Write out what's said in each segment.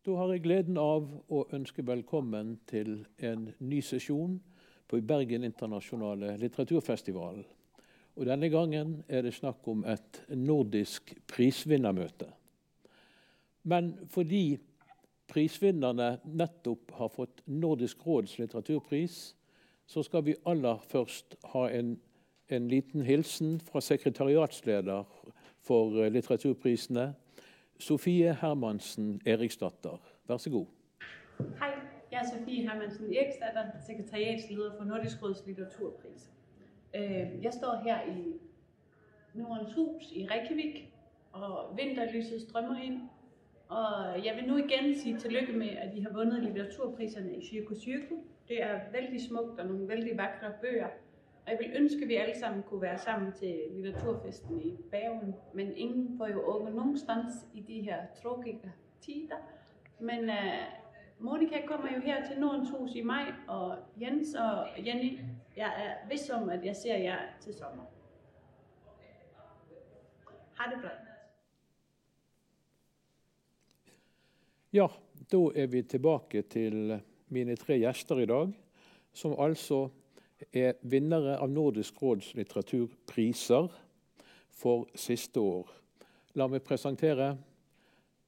Da har jeg gleden av å ønske velkommen til en ny sesjon på Bergen internasjonale litteraturfestival. Og denne gangen er det snakk om et nordisk prisvinnermøte. Men fordi prisvinnerne nettopp har fått Nordisk råds litteraturpris, så skal vi aller først ha en, en liten hilsen fra sekretariatsleder for litteraturprisene, Sofie Hermansen Eriksdatter. Vær så god. Hej, jeg er Sofie Hermansen Eriksdatter, sekretariatsleder for Nordisk Råds litteraturpris. Jag jeg står her i Nordens Hus i Reykjavik, og vinterlyset strømmer ind. Og jeg vil nu igen sige tillykke med, at I har vundet litteraturpriserne i Cirkus Cirkel. Det er vældig smukt og nogle vældig vakre bøger. Og jeg vil ønske, at vi alle sammen kunne være sammen til litteraturfesten i Bergen, men ingen får jo åbne någonstans i de her tråkiga tider. Men øh, uh, Monika kommer jo her til Nordens Hus i maj, og Jens og Jenny, jeg er viss om, at jeg ser jer til sommer. Ha det bra. Ja, då är vi tillbaka till mina tre gäster idag. som alltså er vinnere av Nordisk råds litteraturpriser for siste år. La meg presentere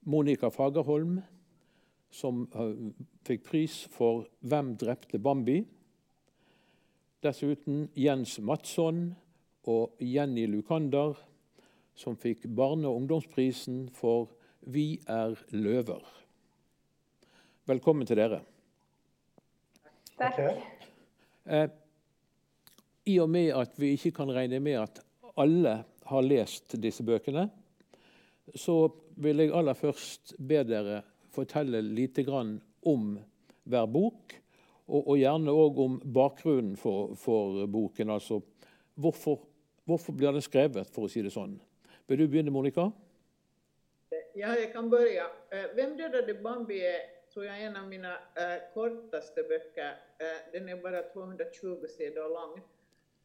Monica Fagerholm, som fikk pris for 'Hvem drepte Bambi?' Dessuten Jens Madsson og Jenny Lukander, som fikk barne- og ungdomsprisen for 'Vi er løver'. Velkommen til dere. Takk. Eh, i og med at vi ikke kan regne med at alle har lest disse bøkene, så vil jeg aller først be dere fortelle lite grann om hver bok, og, og gjerne òg om bakgrunnen for, for, boken. Altså hvorfor, hvorfor blir den skrevet, for å si det sånn. Vil du begynne, Monica? Ja, jag kan börja. Eh, Vem dödade Bambi är, tror jag, en av mina äh, kortaste böcker. Äh, den är bara 220 sidor lång.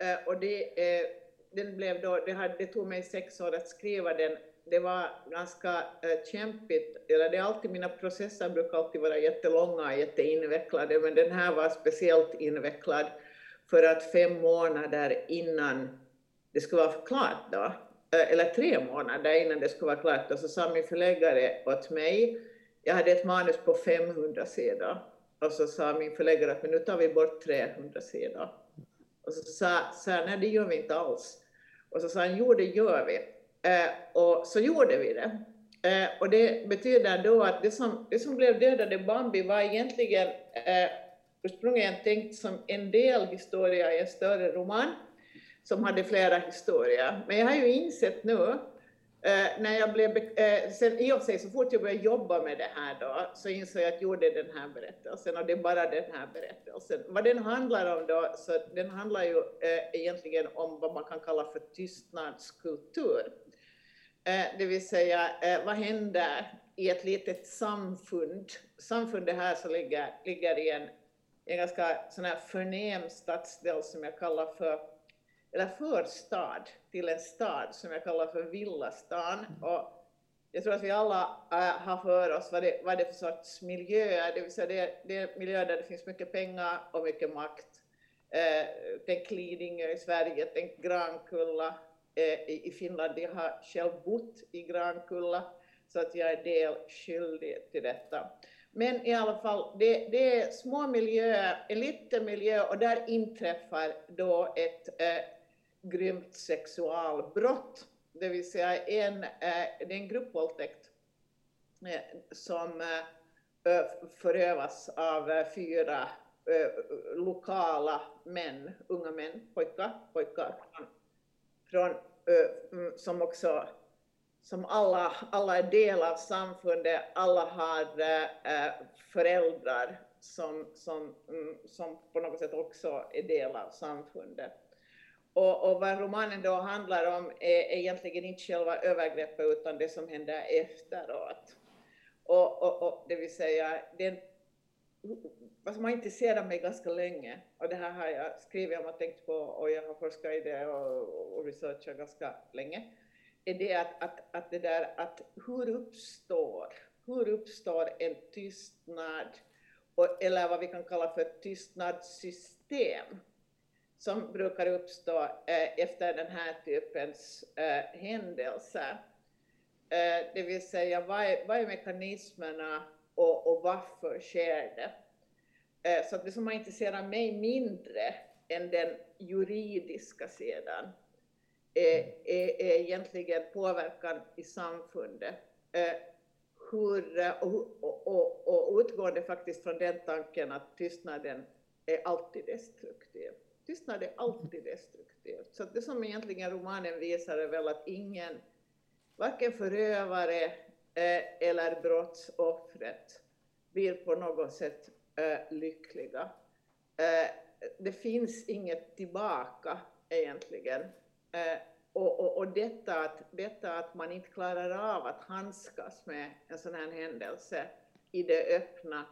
Eh, och det, eh, den blev då, det, hade, det tog mig sex år att skriva den. Det var ganska eh, kämpigt, eller det är alltid, mina processer brukar alltid vara jättelånga och jätteinvecklade, men den här var speciellt invecklad för att fem månader innan det skulle vara klart då, eller tre månader innan det skulle vara klart, då, så sa min förläggare åt mig, jag hade ett manus på 500 sidor, och så sa min förläggare att men nu tar vi bort 300 sidor. Och så sa jag, nej det gör vi inte alls. Och så sa han, jo det gör vi. Eh, och så gjorde vi det. Eh, och det betyder då att det som, det som blev Dödade Bambi var egentligen eh, ursprungligen tänkt som en del historia i en större roman som hade flera historier. Men jag har ju insett nu Eh, när jag blev, eh, sen, I och för sig, så fort jag började jobba med det här då, så insåg jag att jo, det är den här berättelsen och det är bara den här berättelsen. Vad den handlar om då, så den handlar ju eh, egentligen om vad man kan kalla för tystnadskultur. Eh, det vill säga, eh, vad händer i ett litet samfund? Samfundet här så ligger, ligger i en, en ganska sån här förnäm stadsdel som jag kallar för eller förstad till en stad som jag kallar för Villastan. Och jag tror att vi alla äh, har för oss vad det, vad det är för sorts miljöer, det vill säga det, det är miljöer där det finns mycket pengar och mycket makt. Eh, tänk Lidingö i Sverige, tänk Grankulla eh, i Finland. Jag har själv bott i Grankulla så att jag är del skyldig till detta. Men i alla fall, det, det är små miljöer, en liten miljö och där inträffar då ett eh, grymt sexualbrott, det vill säga en, eh, det är en gruppvåldtäkt eh, som eh, förövas av fyra lokala män, unga män, pojkar, pojkar från, mm, som också som alla, alla är del av samfundet, alla har föräldrar som, som, mm, som på något sätt också är del av samfundet. Och, och vad romanen då handlar om är egentligen inte själva övergreppet utan det som händer efteråt. Och, och, och det vill säga, den, vad har intresserat mig ganska länge, och det här har jag skrivit om och tänkt på och jag har forskat i det och, och researchat ganska länge, är det att, att, att det där att hur uppstår, hur hur uppstår en tystnad, och, eller vad vi kan kalla för tystnadssystem, som brukar uppstå eh, efter den här typens eh, händelser. Eh, det vill säga, vad är, vad är mekanismerna och, och varför sker det? Eh, så att det som har intresserat mig mindre än den juridiska sidan är, är, är egentligen påverkan i samfundet. Eh, hur, eh, och, och, och, utgående faktiskt från den tanken att tystnaden är alltid destruktiv. Tystnad är alltid destruktivt. Så det som egentligen romanen visar är väl att ingen, varken förövare eh, eller brottsoffret, blir på något sätt eh, lyckliga. Eh, det finns inget tillbaka egentligen. Eh, och, och, och detta, att, detta att man inte klarar av att handskas med en sån här händelse i det öppna,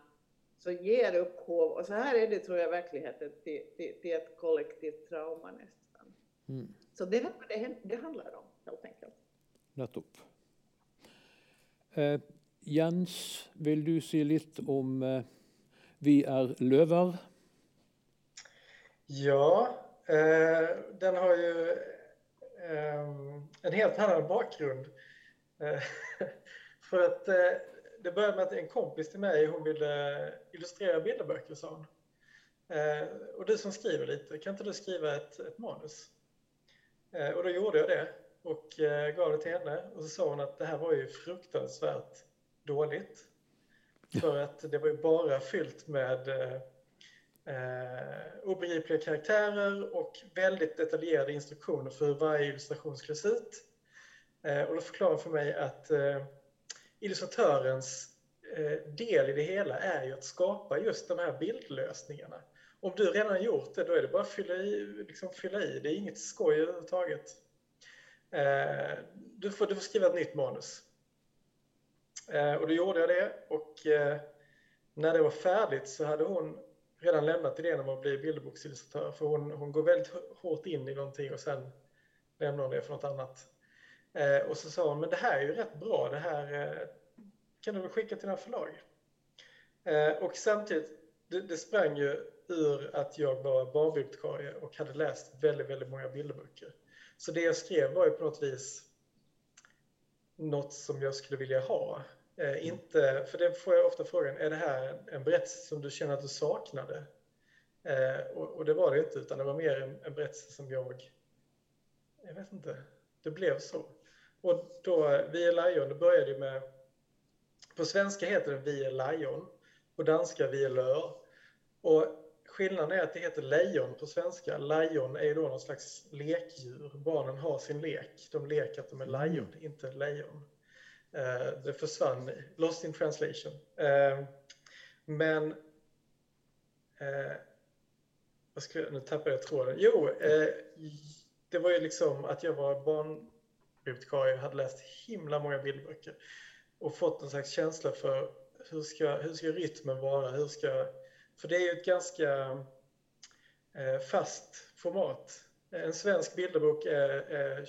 så ger upphov, och så här är det tror jag verkligheten, till, till, till ett kollektivt trauma nästan. Mm. Så det är vad det, det handlar om helt enkelt. Nettopp. Eh, Jens, vill du si litt om eh, Vi är lövar? Ja, eh, den har ju eh, en helt annan bakgrund. Eh, för att eh, det började med att en kompis till mig, hon ville illustrera bilderböcker, sa hon. Eh, och du som skriver lite, kan inte du skriva ett, ett manus? Eh, och då gjorde jag det och gav det till henne och så sa hon att det här var ju fruktansvärt dåligt. För att det var ju bara fyllt med eh, obegripliga karaktärer och väldigt detaljerade instruktioner för hur varje illustration skulle se ut. Eh, och då förklarade för mig att eh, illustratörens eh, del i det hela är ju att skapa just de här bildlösningarna. Om du redan har gjort det, då är det bara att fylla i. Liksom fylla i. Det är inget skoj överhuvudtaget. Eh, du, får, du får skriva ett nytt manus. Eh, och då gjorde jag det och när det var färdigt så hade hon redan lämnat idén om att bli bilderboksillustratör för hon, hon går väldigt hårt in i någonting och sen lämnar hon det för något annat. Eh, och så sa hon, men det här är ju rätt bra, det här eh, kan du väl skicka till några förlag? Eh, och samtidigt, det, det sprang ju ur att jag var barnbibliotekarie och hade läst väldigt, väldigt många bilderböcker. Så det jag skrev var ju på något vis något som jag skulle vilja ha. Eh, inte, för det får jag ofta frågan, är det här en berättelse som du känner att du saknade? Eh, och, och, det var det inte, utan det var mer en, en berättelse som jag, jag vet inte, det blev så. Och då, Vi är Lion, det började ju med, på svenska heter det Vi är Lion, på danska Vi är Lör. Och skillnaden är att det heter lejon på svenska. Lion är ju då någon slags lekdjur. Barnen har sin lek. De leker att de är lejon, mm. inte lejon. Eh, det försvann, lost in translation. Eh, men vad skulle, nu tappade jag tråden. Jo, det var ju liksom att jag var barnbibliotekarie och hade läst himla många bildböcker och fått en slags känsla för hur ska, hur ska rytmen vara? Hur ska, för det är ju ett ganska fast format. En svensk bilderbok är, är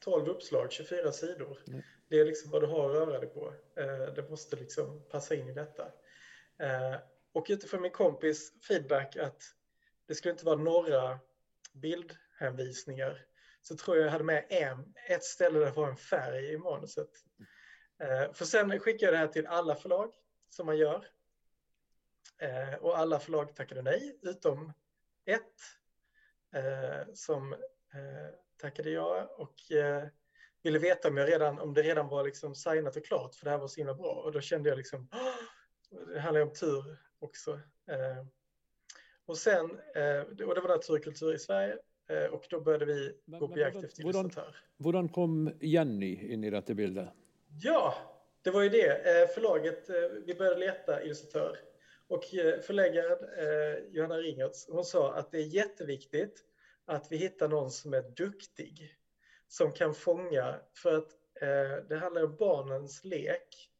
12 uppslag, 24 sidor. Mm. Det är liksom vad du har att röra dig på. Eh, det måste liksom passa in i detta. Eh, och utifrån min kompis feedback att det skulle inte vara några bildhänvisningar så tror jag jag hade med en, ett ställe där det var en färg i manuset. Eh, för sen skickade jag det här till alla förlag som man gör. Eh, och alla förlag tackade nej, utom ett eh, som eh, tackade ja. Och ville veta om, jag redan, om det redan var liksom signat och klart, för det här var så himla bra. Och då kände jag liksom, det handlar om tur också. Eh, och sen, eh, och det var Naturkultur i Sverige, och då började vi men, gå på jakt efter illustratör. Hur kom Jenny in i detta bilden? Ja, det var ju det. Förlaget, vi började leta illustratör. Och förläggaren Johanna Ringertz, hon sa att det är jätteviktigt att vi hittar någon som är duktig som kan fånga, för att eh, det handlar om barnens lek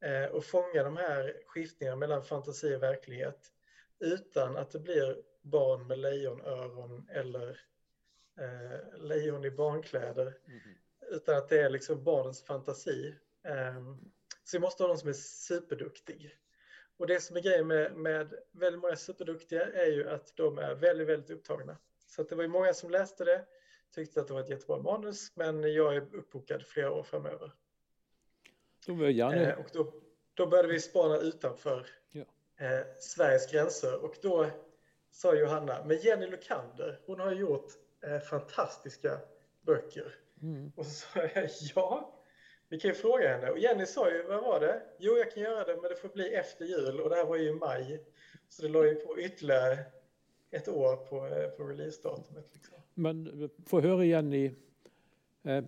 eh, och fånga de här skiftningarna mellan fantasi och verklighet utan att det blir barn med lejonöron eller eh, lejon i barnkläder. Mm. Utan att det är liksom barnens fantasi. Eh, Så vi måste ha någon som är superduktig. Och det som är grejen med, med väldigt många superduktiga är ju att de är väldigt, väldigt upptagna. Så det var ju många som läste det, tyckte att det var ett jättebra manus, men jag är uppbokad flera år framöver. Då gärna... Eh, och då, då började vi spana utanför Ja. eh, Sveriges gränser och då sa Johanna, men Jenny Lukander, hon har gjort eh, fantastiska böcker. Mm. Och så sa jag, ja, vi kan ju fråga henne. Och Jenny sa ju, vad var det? Jo, jag kan göra det, men det får bli efter jul. Och det här var ju i maj. Så det låg ju på ytterligare ett år på, eh, på releasedatumet. Liksom. Men eh, få høre, Jenny. Eh,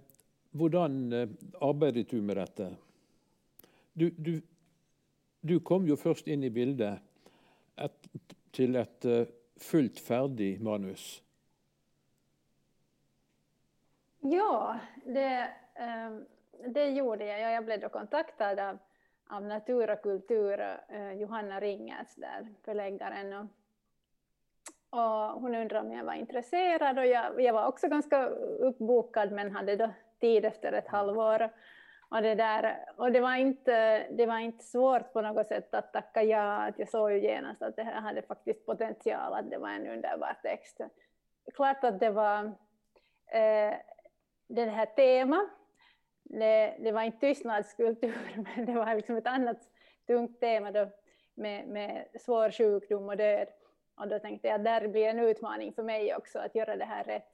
hvordan eh, arbeidet du med dette? Du, du, du kom jo først inn i bildet et, til et eh, fullt ferdig manus. Ja, det, ehm, det gjorde jag. Jag blev då kontaktad av, av Natur och kultur, eh, Johanna Ringers, där, förläggaren. Och, och hon undrade om jag var intresserad och jag, jag var också ganska uppbokad men hade då tid efter ett halvår. Och det, där, och det, var inte, det var inte svårt på något sätt att tacka ja. Att jag såg ju genast att det här hade faktiskt potential, att det var en underbar text. Klart att det var eh, det här temat. Det, det var inte tystnadskultur, men det var liksom ett annat tungt tema då, med, med svår sjukdom och död. Och då tänkte jag att där blir en utmaning för mig också att göra det här rätt.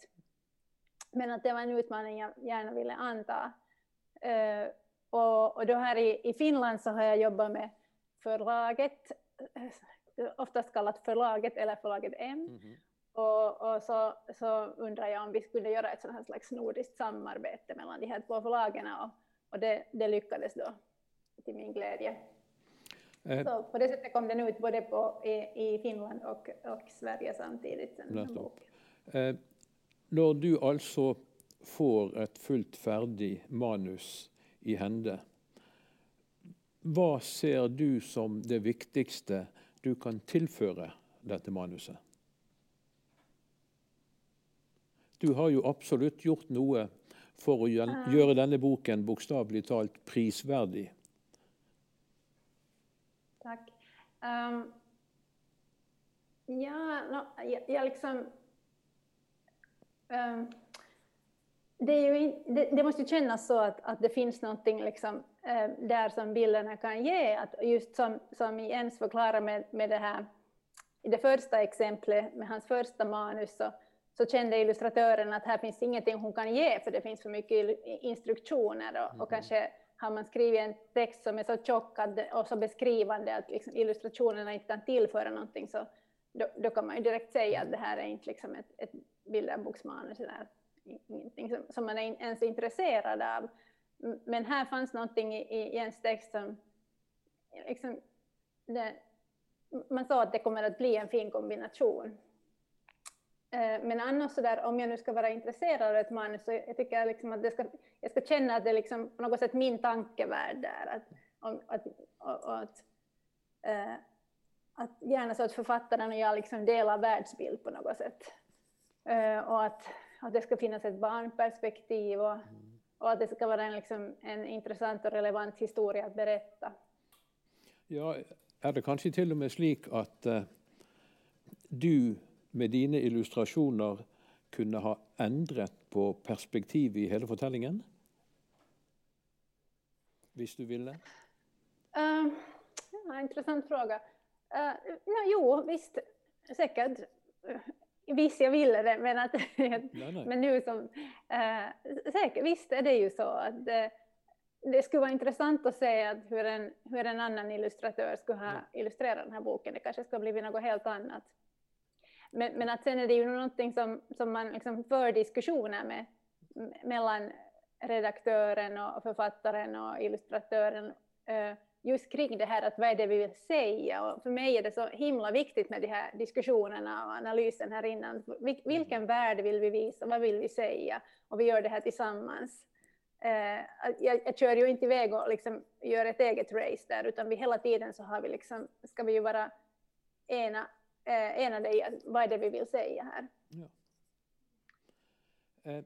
Men att det var en utmaning jag gärna ville anta. Uh, och, och då här i, i Finland så har jag jobbat med förlaget, eh, oftast kallat förlaget eller förlaget M. Mm -hmm. Och, och så, så undrar jag om vi skulle göra ett sådant här slags nordiskt samarbete mellan de här två förlagen och, och det, det lyckades då till min glädje. Eh. Så på det sättet kom den ut både på, i, i Finland och, och Sverige samtidigt. Eh, när du alltså får ett fullt färdigt manus i hände, vad ser du som det viktigaste du kan tillföra detta manuset? Du har ju absolut gjort noe for å gjøre denne boken bokstavelig talt prisverdig. Tack. Um, ja, no, jag, jag liksom... Um, det, ju, det, det, måste ju kännas så att, att det finns någonting liksom, eh, där som bilderna kan ge. Att just som, som Jens förklarar med, med det här, i det första exemplet med hans första manus, så, så kände illustratören att här finns ingenting hon kan ge, för det finns för mycket instruktioner. Och, och mm. kanske har man skrivit en text som är så tjock och så beskrivande att liksom illustrationerna inte kan tillföra någonting, så då, då, kan man ju direkt säga att det här är inte liksom ett, ett bilderboksmanus, eller ingenting som, som man är ens intresserad av. Men här fanns någonting i, i Jens text som liksom, det, man sa att det kommer att bli en fin kombination. Eh, men annars så där, om jag nu ska vara intresserad av ett manus så jag tycker jag liksom att det ska, jag ska känna att det är liksom på något sätt min tankevärld där. Att, att, att, att, äh, att gärna så att författaren och jag liksom delar världsbild på något sätt. Äh, och att, att det ska finnas ett barnperspektiv och, och att det ska vara en, liksom, en intressant och relevant historia att berätta. Ja, är det kanske till och med slik att uh, du med dine illustrasjoner kunne ha endret på perspektivet i hele fortellingen? Hvis du ville? Uh, ja, intressant fråga. Uh, no, jo, visst, säkert. Visst, jag ville det, men, att, nej, nej. men nu som... Uh, säkert, visst är det ju så att uh, det skulle vara intressant att se att hur, en, hur en annan illustratör skulle ha ja. illustrerat den här boken. Det kanske skulle blivit något helt annat. Men, men att sen är det ju någonting som, som man liksom för diskussioner med mellan redaktören och författaren och illustratören eh, just kring det här att vad är det vi vill säga. Och för mig är det så himla viktigt med de här diskussionerna och analysen här innan. Vilken mm. värld vill vi visa? Vad vill vi säga? Och vi gör det här tillsammans. Eh, jag, jag kör ju inte iväg och liksom gör ett eget race där, utan vi hela tiden så har vi liksom, ska vi ju vara ena eh, enade i vad är det vi vill säga här. Ja. Eh,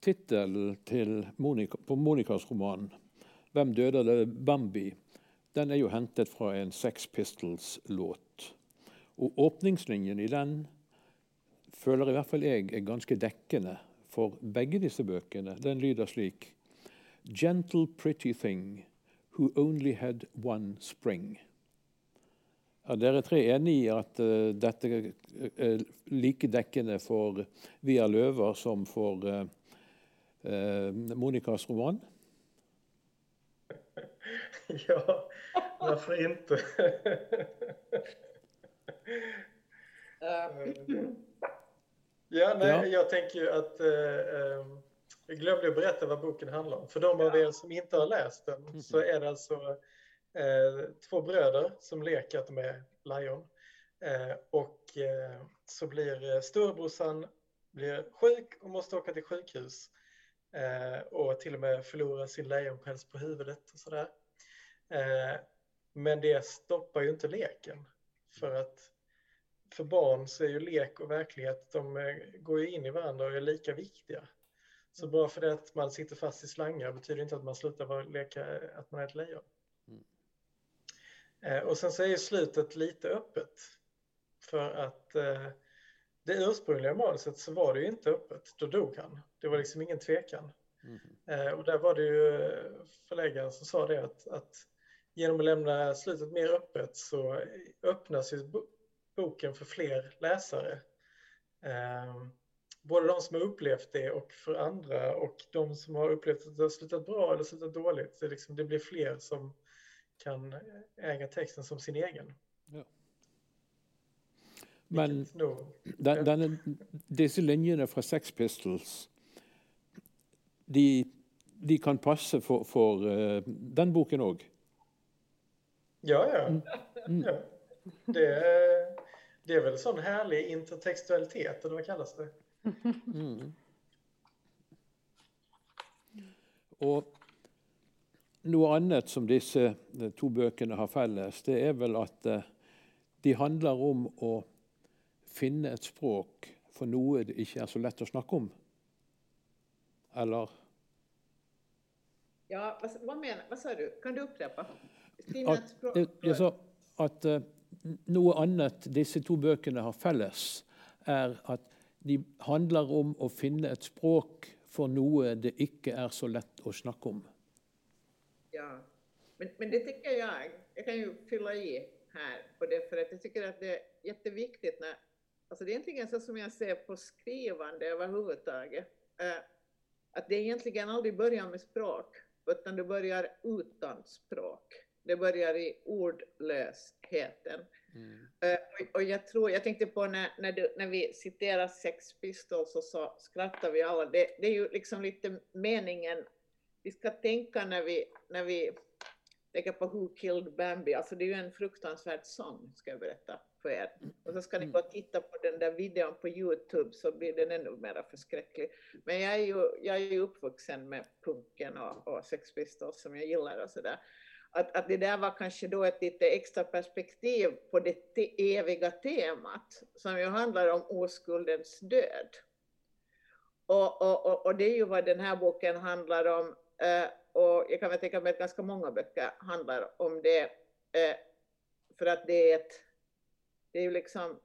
titel till Monica, på Monikas roman 'Hvem døde Bambi', den er jo hentet fra en Sex Pistols-låt. Og åpningslinjen i den føler i hvert fall jeg er ganske dekkende for begge disse bøkene. Den lyder slik Gentle pretty thing who only had one spring. Er dere tre enig i at uh, dette er like dekkende for Via Løver som for uh, uh, Monikas roman? Ja, varför inte? ja, nej, ja. jag tänker ju att eh, jag glömde att berätta vad boken handlar om. För de av er som inte har läst den så är det alltså eh, två bröder som leker att de är lejon. Eh, och eh, så blir storebrorsan blir sjuk och måste åka till sjukhus. Eh, och till och med förlorar sin lejonpäls på huvudet och sådär. Eh, men det stoppar ju inte leken. För att för barn så är ju lek och verklighet, de eh, går ju in i varandra och är lika viktiga. Så bara för det att man sitter fast i slangar betyder inte att man slutar vara, leka att man är ett lejon. Mm. Och sen så är ju slutet lite öppet. För att eh, det ursprungliga manuset så var det ju inte öppet, då dog han. Det var liksom ingen tvekan. Mm. Eh, och där var det ju förläggaren som sa det att, att genom att lämna slutet mer öppet så öppnas ju boken för fler läsare. Eh, både de som har upplevt det och för andra och de som har upplevt att det har slutat bra eller slutat dåligt. Det, liksom, det blir fler som kan äga texten som sin egen. Ja. Men den, den, disse linjene fra Sex Pistols de, de kan passe for, for uh, den boken òg? Ja, ja. Mm. Mm. ja. Det, är, det är väl sån härlig intertextualitet, eller vad kallas det? Mm. Og noe annet som disse eh, to bøkene har felles, det er vel at eh, de handler om å finne et språk for noe det ikke er så lett å snakke om. Eller? Ja, vad, menar, vad sa du? Kan du upprepa? At, jeg sa at uh, noe annet disse to bøkene har felles, er at de handler om å finne et språk for noe det ikke är så lätt att snacka om. Ja, men, men det tycker jag, jag kan ju fylla i här på det, för att jag tycker att det är jätteviktigt när, alltså det är egentligen så som jag ser på skrivande överhuvudtaget, äh, att det egentligen aldrig börjar med språk, utan det börjar utan språk. Det börjar i ordlösheten. Mm. Och, och, jag tror, jag tänkte på när, när, du, när vi citerar Sex Pistols och så skrattar vi alla. Det, det, är ju liksom lite meningen vi ska tänka när vi, när vi tänker på Who Killed Bambi. Alltså det är ju en fruktansvärd sång, ska jag berätta för er. Och så ska ni gå och titta på den där videon på Youtube så blir den ännu mer förskräcklig. Men jag är ju, jag är ju uppvuxen med punken och, och Sex Pistols som jag gillar och sådär att, att det där var kanske då ett lite extra perspektiv på det te eviga temat som ju handlar om oskuldens död. Och, och, och, och, det är ju vad den här boken handlar om. Eh, och jag kan väl tänka mig att ganska många böcker handlar om det. Eh, för att det är ett, det är ju liksom,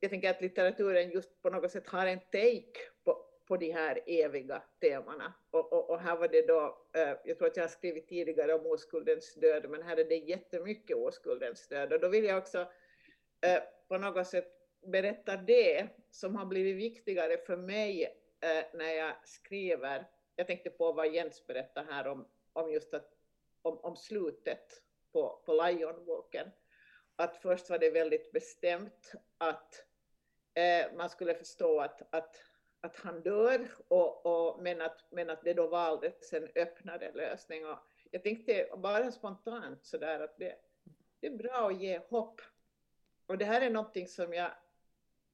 jag tänker att litteraturen just på något sätt har en take på, på de här eviga temana. Och, och, och, här var det då, eh, jag tror att jag har skrivit tidigare om oskuldens död, men här är det jättemycket oskuldens död. Och då vill jag också eh, på något sätt berätta det som har blivit viktigare för mig eh, när jag skriver. Jag tänkte på vad Jens berättade här om, om just att, om, om slutet på, på Lionwalken. Att först var det väldigt bestämt att eh, man skulle förstå att, att att han dör, och, och, men, att, men att det då valdes en öppnare lösning. Och jag tänkte bara spontant sådär att det, det är bra att ge hopp. Och det här är någonting som jag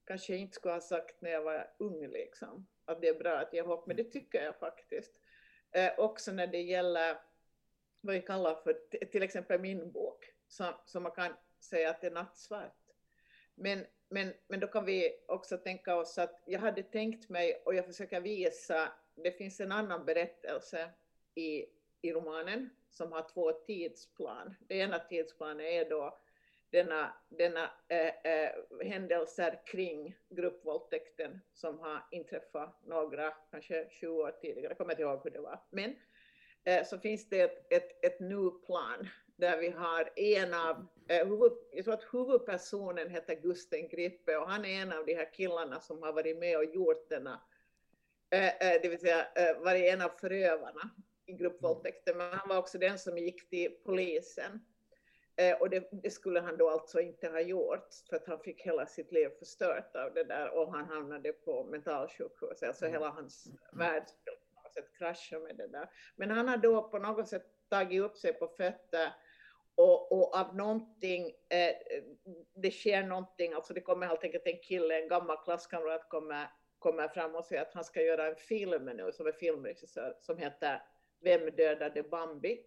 kanske inte skulle ha sagt när jag var ung, liksom, att det är bra att ge hopp, men det tycker jag faktiskt. Eh, också när det gäller vad vi kallar för till exempel min bok, som, som man kan säga att det är nattsvart. Men men, men då kan vi också tänka oss att jag hade tänkt mig, och jag försöker visa, det finns en annan berättelse i, i romanen som har två tidsplan. Det ena tidsplanen är då denna, denna äh, äh, händelser kring gruppvåldtäkten som har inträffat några, kanske 20 år tidigare, jag kommer inte ihåg hur det var. Men äh, så finns det ett, ett, ett nu-plan där vi har en av, huvud, jag tror att huvudpersonen heter Gusten Grippe och han är en av de här killarna som har varit med och gjort denna, det vill säga varit en av förövarna i gruppvåldtäkten, men han var också den som gick till polisen Eh, och det, det, skulle han då alltså inte ha gjort för att han fick hela sitt liv förstört av det där och han hamnade på mentalsjukhus. Alltså mm. hela hans värld skulle på något sätt krascha med det där. Men han har då på något sätt tagit upp sig på fötter och, och av någonting, eh, det sker någonting, alltså det kommer helt enkelt en kille, en gammal klasskamrat kommer, kommer fram och säger att han ska göra en film nu som är filmregissör som heter Vem dödade Bambi?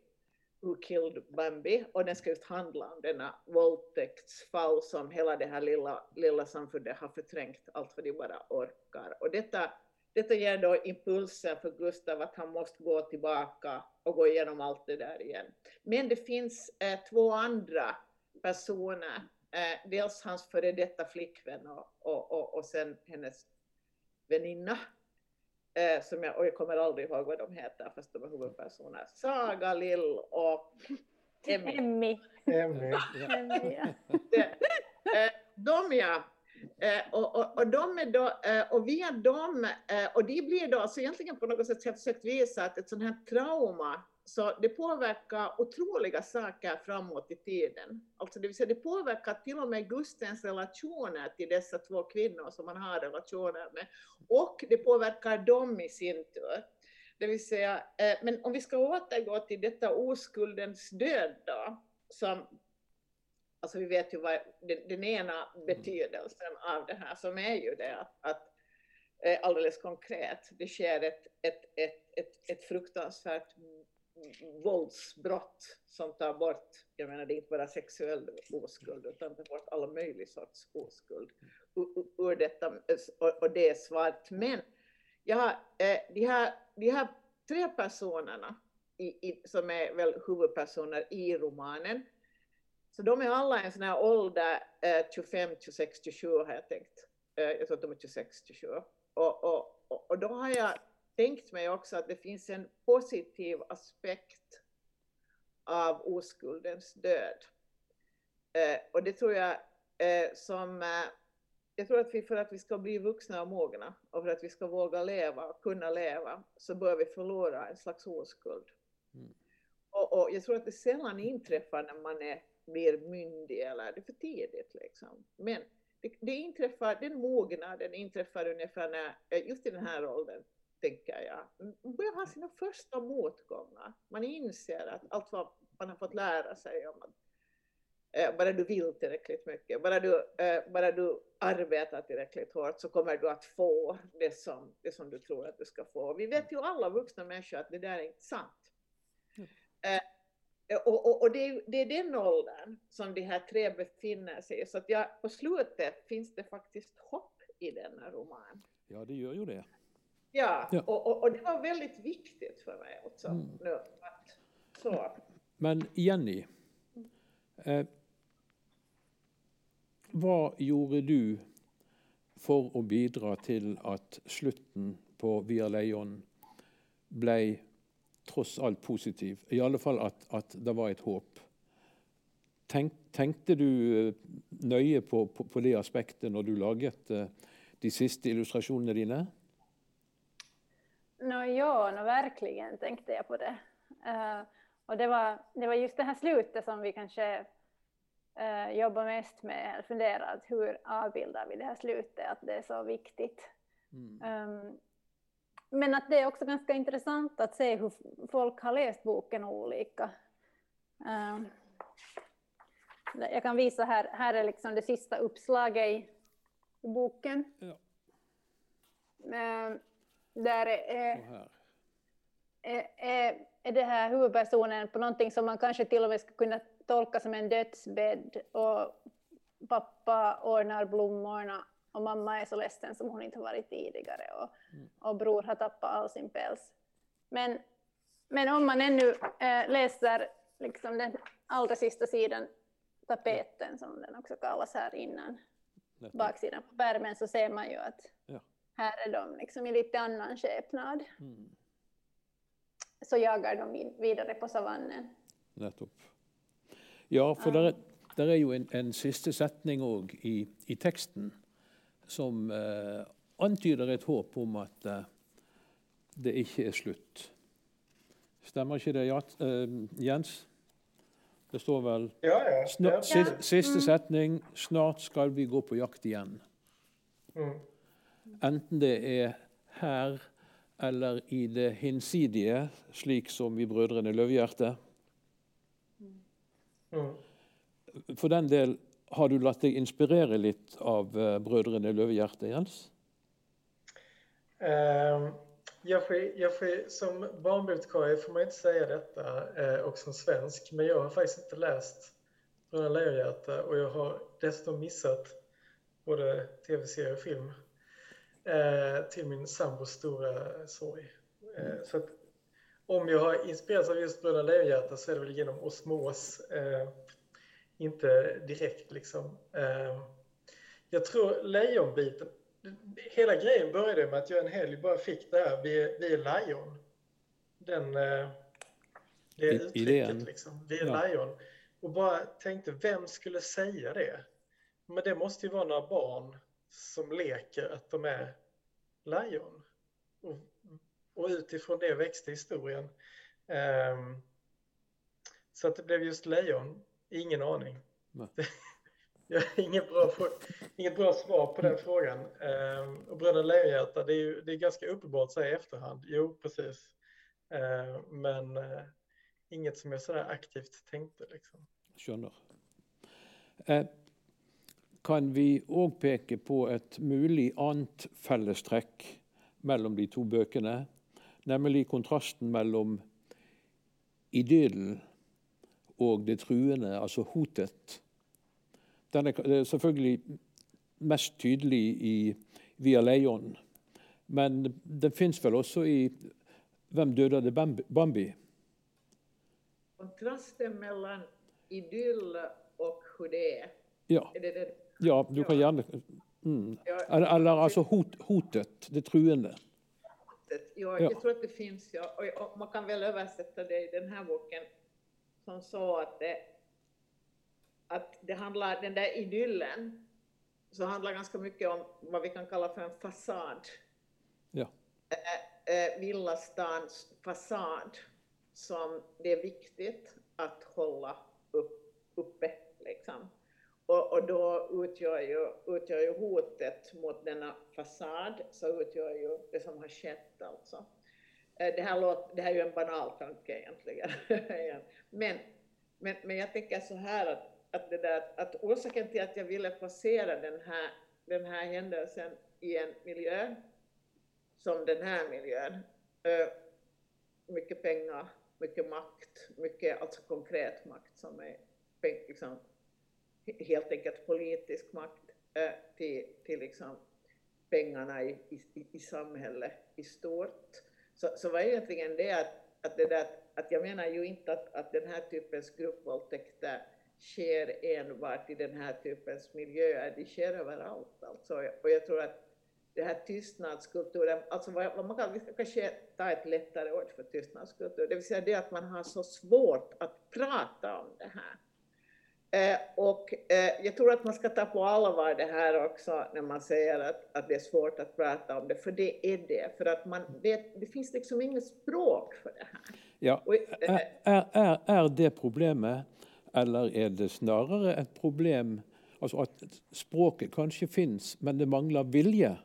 Who Killed Bambi och den ska just handla om denna våldtäktsfall som hela det här lilla, lilla samfundet har förträngt allt vad de bara orkar. Och detta, detta ger då impulsen för Gustav att han måste gå tillbaka och gå igenom allt det där igen. Men det finns eh, två andra personer, eh, dels hans före detta flickvän och, och, och, och sen hennes väninna eh, som jag, och jag kommer aldrig ihåg vad de heter fast de är huvudpersoner. Saga, Lill och Emmy. Emmy. Emmy. Ja. Eh, de ja. Eh, och, och, och, de är då, eh, och via dem, eh, och de blir då, så egentligen på något sätt har jag försökt visa att ett sånt här trauma så det påverkar otroliga saker framåt i tiden. Alltså det vill säga det påverkar till och med Gustens relationer till dessa två kvinnor som han har relationer med. Och det påverkar dem i sin tur. Det vill säga, eh, men om vi ska återgå till detta oskuldens död då, som Alltså vi vet ju vad den, den ena betydelsen av det här som är ju det att, att eh, alldeles konkret, det sker ett, ett, ett, ett, ett fruktansvärt våldsbrott som tar bort, jag menar det är inte bara sexuell oskuld utan tar bort alla möjliga sorts oskuld ur detta och det är svart. Men har, eh, de, här, de här tre personerna i, i, som är väl huvudpersoner i romanen, så de är alla i en sån här ålder, eh, 25, 26, 27 har jag tänkt. Eh, jag tror att de är 26, 27. Och, och, och, och då har jag tänkt mig också att det finns en positiv aspekt av oskuldens död. Eh, och det tror jag eh, som... Eh, jag tror att vi för att vi ska bli vuxna och mogna och för att vi ska våga leva och kunna leva så bör vi förlora en slags oskuld. Mm. Och, och, jag tror att det sällan inträffar när man är mer myndig eller det är för tidigt liksom. Men det, det inträffar, den mognaden inträffar ungefär när, eh, just i den här åldern, tänker jag. Man börjar ha sina första motgångar. Man inser att allt vad man har fått lära sig om att eh, bara du vill tillräckligt mycket, bara du, eh, bara du arbetar tillräckligt hårt så kommer du att få det som, det som du tror att du ska få. Vi vet ju alla vuxna människor att det där är inte sant. Mm. Eh, och, och, och det, är, det, är, den åldern som de här tre befinner sig i. Så att jag, på slutet finns det faktiskt hopp i denna roman. Ja, det gör ju det. Ja, ja. Och, och, och, det var väldigt viktigt för mig också. Mm. Nu, att, så. Men Jenny, eh, vad gjorde du för att bidra till att slutten på Via Lejon blev trots allt positiv? I alla fall att, att det var ett hopp. Tänk, tänkte du eh, nöje på, på, på det aspekten när du laget eh, de sista illustrationerna dina? No, ja, no, verkligen tänkte jag på det. Uh, och det var, det var just det här slutet som vi kanske uh, jobbar mest med, funderat hur avbildar vi det här slutet, att det är så viktigt. Mm. Um, men att det är också ganska intressant att se hur folk har läst boken olika. Um, jag kan visa här, här är liksom det sista uppslaget i boken. Ja. Um, där är, är, är, är det här huvudpersonen på någonting som man kanske till och med skulle kunna tolka som en dödsbädd och pappa ordnar blommorna och mamma är så ledsen som hon inte har varit tidigare och, mm. och bror har tappat all sin päls. Men men om man ännu äh, läser liksom den allra sista sidan, tapeten som den också kallas här innan, Nettopp. baksidan på pärmen, så ser man ju att Ja. här är de liksom i lite annan skepnad. Mm. Så jagar de vid- vidare på savannen. Nettopp. Ja, for Ja. der, der er jo en, en siste setning òg i, i teksten som eh, antyder et håp om at eh, det ikke er slutt. Stemmer ikke det, Jat, eh, Jens? Det står vel Ja, ja. sna, ja. sis, Siste setning 'Snart skal vi gå på jakt igjen'. Mm. Enten det er her eller i det hinsidige, slik som i 'Brødrene Løvehjerte'. Mm. For den del, har du latt deg inspirere litt av eh, Brødrene Løvehjerte, Jens? Uh, jag får, jag får, som barnbibliotekarie får man inte säga detta uh, och som svensk, men jag har faktiskt inte läst Bröderna Lejonhjärta och jag har dessutom missat både tv-serie och film uh, till min sambos stora sorg. Mm. så att om jag har inspirerats av just Bröderna Lejonhjärta så är det väl genom osmos, eh, inte direkt liksom. Eh, jag tror lejonbiten, hela grejen började med att jag en helg bara fick det här, vi är, vi är lejon. Den, eh, det uttrycket idén. liksom, vi är Ja. lejon. Och bara tänkte, vem skulle säga det? Men det måste ju vara några barn som leker att de är lejon. Och, och utifrån det växte historien. Ehm, så att det blev just lejon, ingen aning. Jag har inget bra, inget bra svar på den frågan. Ehm, och Bröderna Lejonhjärta, det är ju det är ganska uppenbart så i efterhand. Jo, precis. Ehm, men eh, inget som jag sådär aktivt tänkte. Liksom. Skjønner. Eh, kan vi òg peke på et mulig annet fellestrekk mellom de to bøkene? Nemlig kontrasten mellom idyllen og det truende, altså hotet. Den er er selvfølgelig mest tydelig i Via Lejon, men den fins vel også i Hvem døde Bambi? Kontrasten mellan idyll och hur det är, Ja, är det det? ja, du kan gjerne mm. Eller, eller altså hot, hotet, det truende. Ja, Ja. jag tror att det finns, ja. Och man kan väl översätta det i den här boken som så att det, att det handlar, den där idyllen, så handlar ganska mycket om vad vi kan kalla för en fasad. Ja. Eh, eh, villastans fasad som det är viktigt att hålla upp, uppe. Liksom. Och, och då utgör ju, utgör ju hotet mot denna fasad, så utgör ju det som har skett alltså. Eh, det här, låter, det här är ju en banal tanke egentligen. men, men, men jag tänker så här att, att, det där, att orsaken till att jag ville placera den här, den här händelsen i en miljö som den här miljön, eh, mycket pengar, mycket makt, mycket alltså konkret makt som är liksom, helt enkelt politisk makt eh, till, till liksom pengarna i, i, i samhället i stort. Så, så var egentligen det att, att, det där, att jag menar ju inte att, att den här typens gruppvåldtäkter sker enbart i den här typens miljöer, de sker överallt. Alltså. Och jag tror att det här tystnadskulturen, alltså vad, vad man kan, vi ska kanske ta ett lättare ord för tystnadskultur, det vill säga det att man har så svårt att prata om det här. Eh, och eh, jag tror att man ska ta på allvar det här också när man säger att, att det är svårt att prata om det, för det är det. För att man, det, det finns liksom inget språk för det här. Ja, Och, eh, er, er, er det problemet, eller er det snarere et problem altså at språket kanskje fins, men det mangler vilje?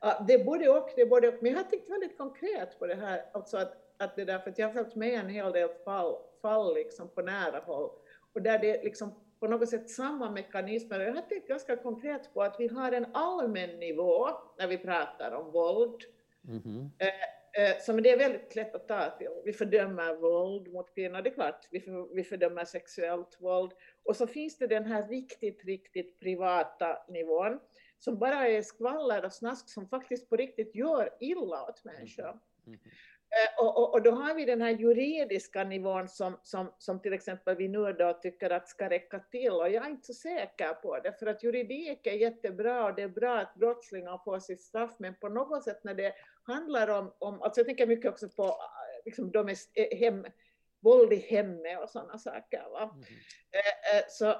Ja, det är både och, det är både och. Men jag har tänkt väldigt konkret på det här, alltså att, att det där, för att jag har följt med en hel del fall, fall liksom på nära håll, och där det liksom på något sätt samma mekanismer. Jag har tänkt ganska konkret på att vi har en allmän nivå när vi pratar om våld, Mhm. eh, som det är väldigt lätt att ta till. Vi fördömer våld mot kvinnor, det är klart, vi, för, vi fördömer sexuellt våld. Och så finns det den här riktigt, riktigt privata nivån som bara är skvaller och snask som faktiskt på riktigt gör illa åt människor. Mhm. Eh, och, och, och, då har vi den här juridiska nivån som, som, som till exempel vi nu då tycker att ska räcka till och jag är inte så säker på det för att juridik är jättebra och det är bra att brottslingar får sitt straff men på något sätt när det handlar om, om alltså jag tänker mycket också på eh, liksom, de är hem, våld i hemmet och sådana saker. Mm. Eh, så,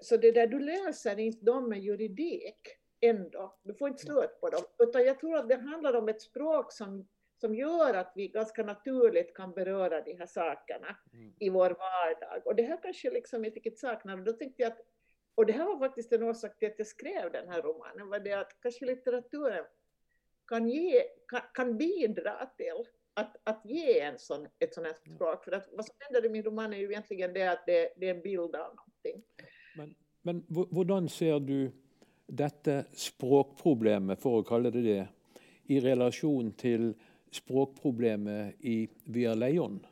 så det där, du löser inte dem med juridik ändå, du får inte slut på dem, utan jag tror att det handlar om ett språk som som gör att vi ganska naturligt kan beröra de här sakerna mm. i vår vardag. Och det här kanske liksom jag riktigt saknar. Och då tänkte jag att, och det här var faktiskt en orsak till att jag skrev den här romanen, var det att kanske litteraturen kan, ge, kan, kan bidra till att, att ge en sån, ett sånt här mm. språk. För att vad som händer i min roman är ju egentligen det att det, det är en bild av någonting. Men, men hur ser du detta språkproblemet, för att kalla det det, i relation till språkproblemet i Via Lejon?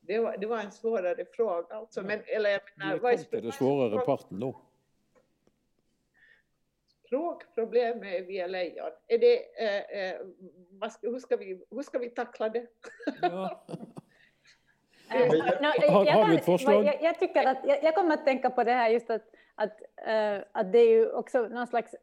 Det var, det var en svårare fråga. Alltså. Men, eller, jag menar, vad är den svårare parten då? Språkproblemet i Via Lejon, är det, eh, eh, ska, hur, ska vi, hur ska vi tackla det? Ja. har, du ett förslag? Jag, jag, tycker att, jag, jag, kommer att tänka på det här just att, att, uh, att det är ju också någon slags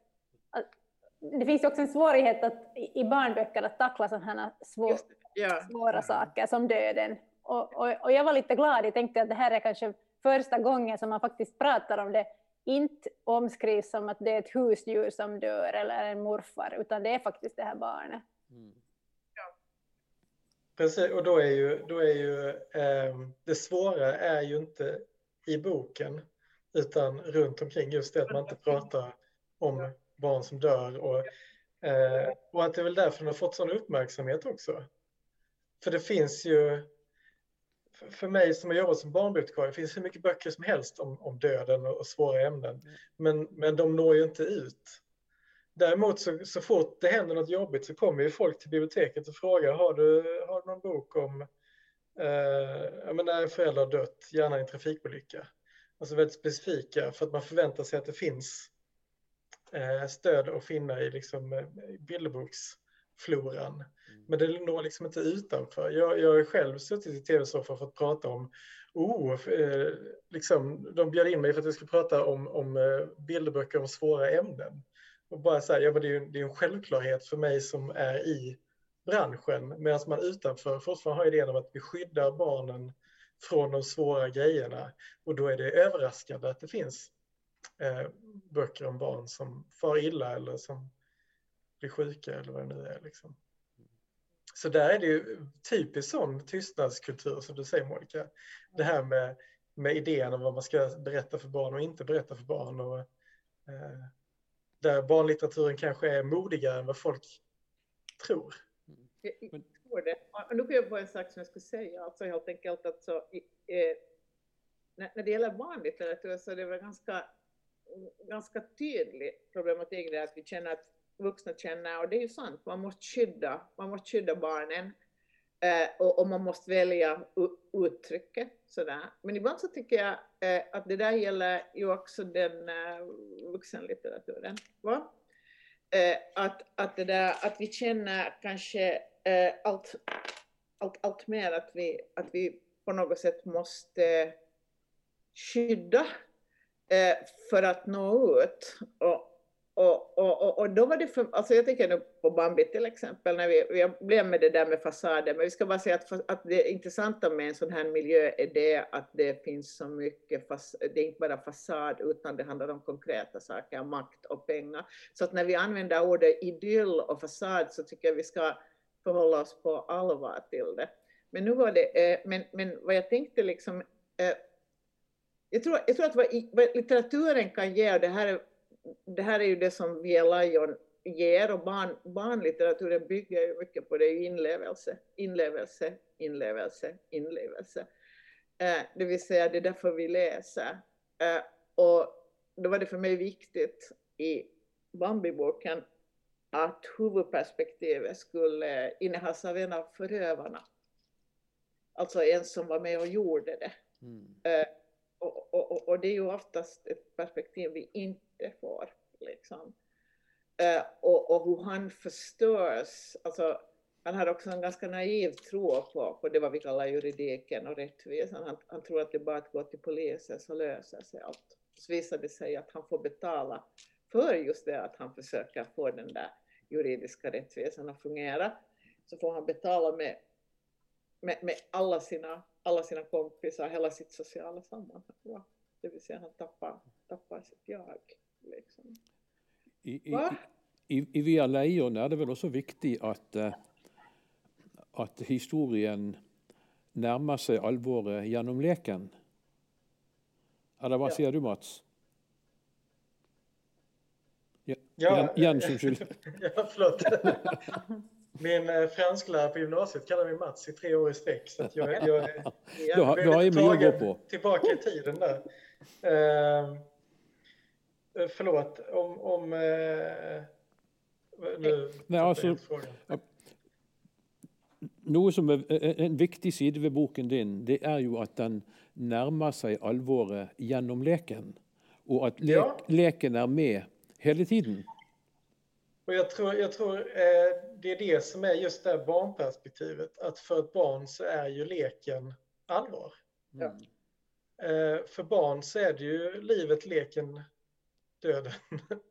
det finns ju också en svårighet att, i barnböcker att tackla sådana här svår, ja. svåra saker som döden. Och, och, och, jag var lite glad, jag tänkte att det här är kanske första gången som man faktiskt pratar om det, inte omskrivs som att det är ett husdjur som dör eller en morfar, utan det är faktiskt det här barnet. Mm. Precis, och då är ju, då är ju eh, det svåra är ju inte i boken, utan runt omkring just det att man inte pratar om barn som dör. Och, eh, och att det är väl därför den har fått sån uppmärksamhet också. För det finns ju, för mig som har jobbat som barnbibliotekarie, det finns hur mycket böcker som helst om, om döden och, och svåra ämnen. Men, men de når ju inte ut. Däremot så, så fort det händer något jobbigt så kommer ju folk till biblioteket och frågar, har du, har du någon bok om eh, när en förälder har dött, gärna i en trafikolycka? Alltså väldigt specifika för att man förväntar sig att det finns stöd att finna i liksom, eh, bilderboksfloran. Mm. Men det når liksom inte utanför. Jag, jag har själv suttit i tv-soffan för att prata om Oh, eh, liksom, de bjöd in mig för att jag skulle prata om, om eh, bilderböcker om svåra ämnen. Och bara så här, ja, men det, är det är en självklarhet för mig som är i branschen, medan man utanför fortfarande har idén om att vi skyddar barnen från de svåra grejerna. Och då är det överraskande att det finns eh, böcker om barn som far illa eller som blir sjuka eller vad det nu är. Liksom. Så där är det ju typiskt sån tystnadskultur som du säger Monica. Det här med, med idén om vad man ska berätta för barn och inte berätta för barn. Och, eh, där barnlitteraturen kanske är modigare än vad folk tror. Jag, tror det. Och nu kommer jag på en sak som jag skulle säga, alltså helt enkelt att så, eh, när, när det gäller barnlitteratur så är det väl ganska ganska tydlig problematik där att vi känner att vuxna känner, och det är ju sant, man måste skydda, man måste skydda barnen eh, och, och, man måste välja uttrycket sådär. Men ibland så tycker jag eh, att det där gäller ju också den eh, vuxenlitteraturen. Va? Eh, att, att, det där, att vi känner kanske eh, allt, allt, allt mer att vi, att vi på något sätt måste skydda Eh, för att nå ut. Och, och, och, och, då var det för, alltså jag tänker nu på Bambi till exempel, när vi, vi blev med det där med fasaden, men vi ska bara säga att, att det intressanta med en sån här miljö är det att det finns så mycket, fas, det är inte bara fasad utan det handlar om konkreta saker, makt och pengar. Så att när vi använder ordet idyll och fasad så tycker jag vi ska förhålla oss på allvar till det. Men nu var det, eh, men, men vad jag tänkte liksom, eh, jag tror, jag tror att vad, vad, litteraturen kan ge, och det här, är, det här är ju det som Via Lion ger, och barn, barnlitteraturen bygger ju mycket på det, är inlevelse, inlevelse, inlevelse, inlevelse. Eh, det vill säga, det är därför vi läser. Eh, och då var det för mig viktigt i Bambi-boken att huvudperspektivet skulle innehas av en av förövarna. Alltså en som var med och gjorde det. Mm. Och, och, och, det är ju oftast ett perspektiv vi inte får. Liksom. Eh, och, och hur han förstörs, alltså han har också en ganska naiv tro på, på det vad vi kallar juridiken och rättvisan. Han, han tror att det bara att gå till polisen så löser sig allt. Så visar det sig att han får betala för just det att han försöker få den där juridiska rättvisan att fungera. Så får han betala med, med, med alla, sina, alla sina kompisar, hela sitt sociala sammanhang. Ja, det vill säga han tappar, tappar sitt jag. Liksom. I, i, i, I Via Lejon er det vel også viktig at, eh, at historien nærmer seg alvoret gjennom leken? Eller hva Ja. sier du, Mats? Ja, Ja. Jen- Jens, unnskyld. ja, förlåt. Min eh, fransklärare på gymnasiet kallade mig Mats i tre år i sträck. Så att jag, jag är Du har, du har ju gå på. tillbaka i tiden där. Eh, förlåt, om... om eh, nu Nej, alltså- jag frågan. Noe som er En viktig side ved boken din det er jo at den nærmer seg alvoret gjennom leken. Og at lek, Ja. leken er med hele tiden. Och jag tror, jag tror eh, det är det som är just det här barnperspektivet. Att för ett barn så är ju leken allvar. Ja. Eh, för barn så är det ju livet, leken, döden.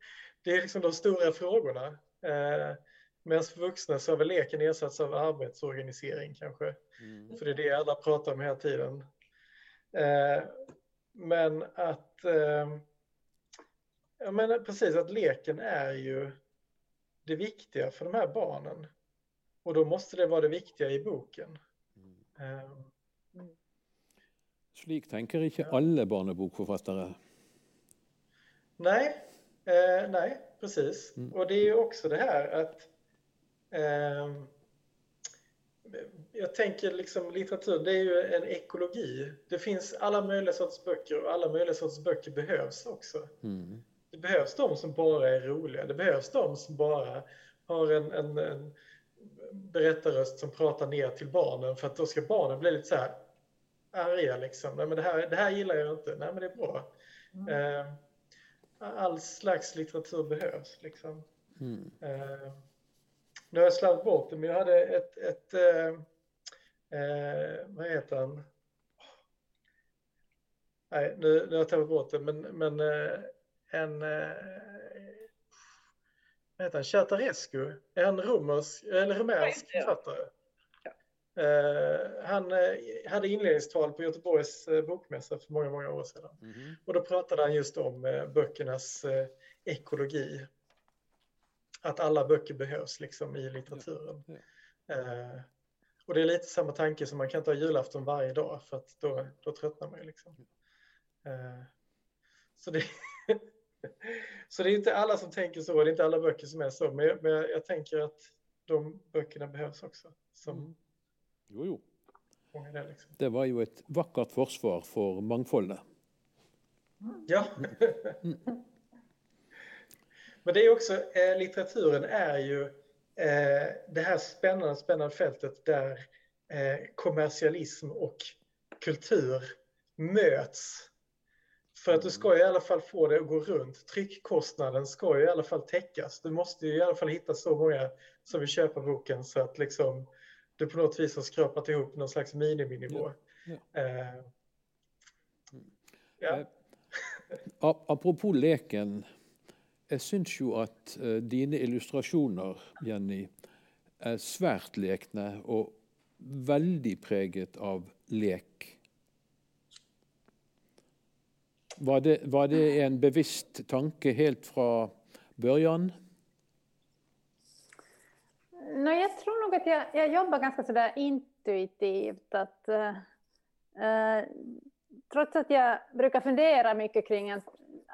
Det är liksom de stora frågorna. Eh, Medan för vuxna så har väl leken ersatts av arbetsorganisering kanske. För det är det alla pratar om hela tiden. Eh, men att, eh, ja men precis att leken är ju det viktiga för de här barnen. Och då måste det vara det viktiga i boken. Eh, Slik tenker ikke alle barnebokforfattere. nej, eh, nej, precis. Mm. Och det är ju också det här att ehm, jag tänker liksom litteratur, det är ju en ekologi. Det finns alla möjliga sorts böcker och alla möjliga sorts böcker behövs också. Mm. Det behövs de som bara är roliga. Det behövs de som bara har en, en, en berättarröst som pratar ner till barnen för att då ska barnen bli lite så här arga liksom. Nej men det här, det här gillar jag inte. Nej men det är bra. Eh, all slags litteratur behövs liksom. Mm. Eh, nu har jag slarvat bort det, men jag hade ett, ett eh, eh, vad heter han? Nej, nu, nu har jag tappat bort det, men, men eh, en, eh, vad heter han, Chartarescu, är han romersk, eller rumänsk Ja. författare? Eh, han eh, hade inledningstal på Göteborgs bokmässa för många, många år sedan. Mhm. Och då pratade han just om böckernas ekologi. Att alla böcker behövs liksom i litteraturen. Ja, Eh, och det är lite samma tanke som man kan ha julafton varje dag för att då, då tröttnar man ju liksom. Så, det, så det är inte alla som tänker så, det är inte alla böcker som är så, men jag, men jag, tänker att de böckerna behövs också. Som Mm. Jo, jo. är liksom. Det var jo et vakkert forsvar for mangfoldet. Ja. Men det är också, eh, litteraturen är ju eh, det här spännande, spännande fältet där eh, kommersialism och kultur möts. För att du ska i alla fall få det att gå runt. Tryckkostnaden ska ju i alla fall täckas. Du måste ju i alla fall hitta så många som vill köpa boken så att liksom du på något vis har skrapat ihop någon slags miniminivå. Ja, Eh, ja. Eh, a- Apropos leken. Jeg syns jo at eh, dine illustrasjoner, Jenny, er svært lekne og veldig preget av lek. Var det, var det en bevisst tanke helt från början? No, jag tror nog att jag, jag jobbar ganska sådär intuitivt. Att, eh, eh trots att jag brukar fundera mycket kring att,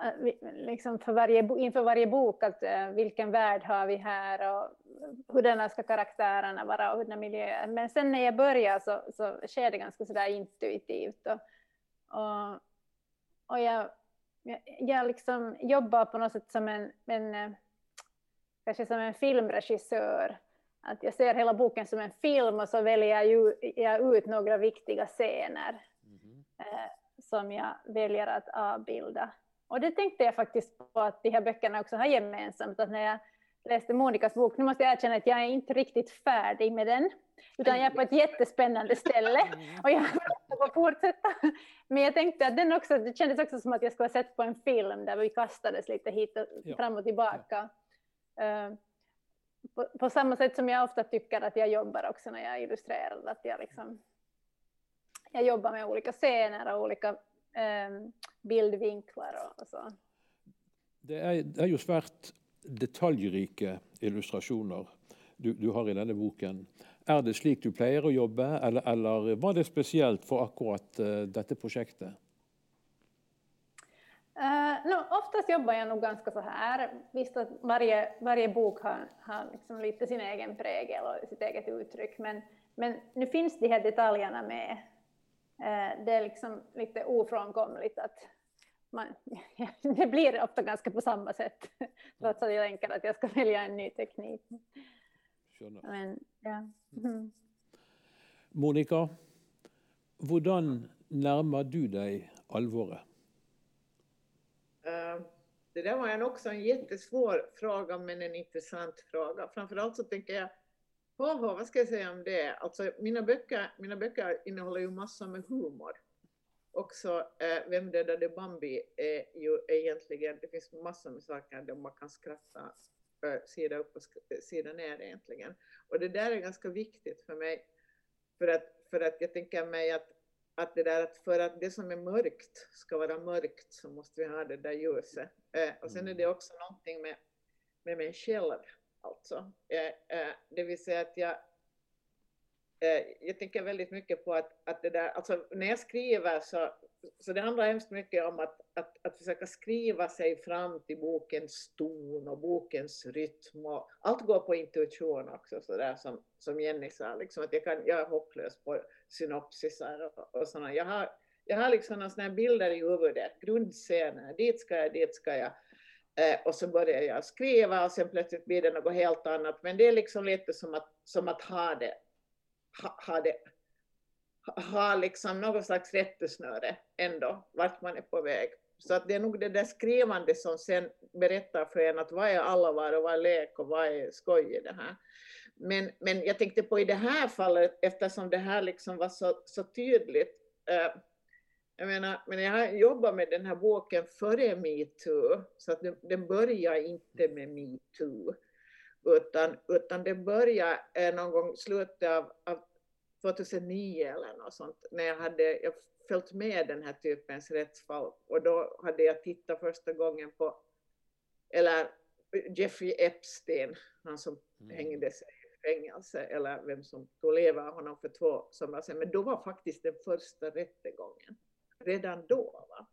eh, liksom för varje, inför varje bok, att, eh, vilken värld har vi här och hurdana ska karaktärerna vara och hurdana miljöer. Men sen när jag börjar så, så sker det ganska sådär intuitivt. Och, och, och jag, jag, jag liksom jobbar på något sätt som en, en eh, kanske som en filmregissör. Att jag ser hela boken som en film och så väljer jag, jag ut några viktiga scener eh, som jag väljer att avbilda. Och det tänkte jag faktiskt på att de här böckerna också har gemensamt. Att när jag läste Monikas bok. Nu måste jag erkänna att jag är inte riktigt färdig med den, utan jag är på ett jättespännande ställe och jag får fortsätta. Men jag tänkte att den också, det kändes också som att jag skulle ha sett på en film där vi kastades lite hit och ja. fram och tillbaka. Uh, på, på, samma sätt som jag ofta tycker att jag jobbar också när jag illustrerar, att jag liksom jag jobbar med olika scener och olika um, bildvinklar och, och så. Det er, det er, jo svært detaljrike illustrasjoner du, du, har i denne boken. Er det slik du pleier å jobbe, eller, eller var det spesielt for akkurat eh, uh, dette prosjektet? Uh, eh, no, oftast jobbar jag nog ganska så här. Visst att varje, varje bok har, har liksom lite sin egen prägel och sitt eget uttryck, men, men nu finns de här detaljerna med. Uh, det är liksom lite ofrånkomligt att man, det blir ofta ganska på samma sätt, trots att jag tänker att jag ska välja en ny teknik. Men, ja. Mm. Monica, hvordan närmar du dig alvoret? Uh, det där var en också en jättesvår fråga, men en intressant fråga. Framförallt så tänker jag, oh, vad ska jag säga om det? Alltså, mina, böcker, mina böcker innehåller ju massor med humor också eh, Vem dödade Bambi är ju egentligen, det finns massor med saker där man kan skratta eh, sida upp och sida ner egentligen. Och det där är ganska viktigt för mig, för att, för att jag tänker mig att, att det där att för att det som är mörkt ska vara mörkt så måste vi ha det där ljuset. Eh, och sen är det också någonting med, med mig själv, alltså. Eh, eh, det vill säga att jag Eh, jag tänker väldigt mycket på att, att det där, alltså när jag skriver så, så det handlar hemskt mycket om att, att, att försöka skriva sig fram till bokens ton och bokens rytm och allt går på intuition också så där som, som Jenny sa, liksom att jag, kan, jag är hopplös på synopsisar och, och sådana. Jag har, jag har liksom några sådana bilder i huvudet, grundscener, dit ska jag, dit ska jag. Eh, och så börjar jag skriva och sen plötsligt blir det något helt annat. Men det är liksom lite som att, som att ha det ha, ha, det, ha liksom något slags rättesnöre ändå, vart man är på väg. Så att det är nog det där skrivande som sen berättar för en att vad är allvar och vad är lek och vad är skoj i det här. Men, men jag tänkte på i det här fallet, eftersom det här liksom var så, så tydligt, eh, jag menar, men jag har jobbat med den här boken före metoo, så att den, den börjar inte med metoo. Utan, utan det började eh, någon gång slutet av, av 2009 eller något sånt, när jag hade jag följt med den här typens rättsfall och då hade jag tittat första gången på, eller Jeffrey Epstein, han som mm. hängde sig i fängelse, eller vem som tog livet av honom för två somrar sedan, men då var faktiskt den första rättegången, redan då. Va?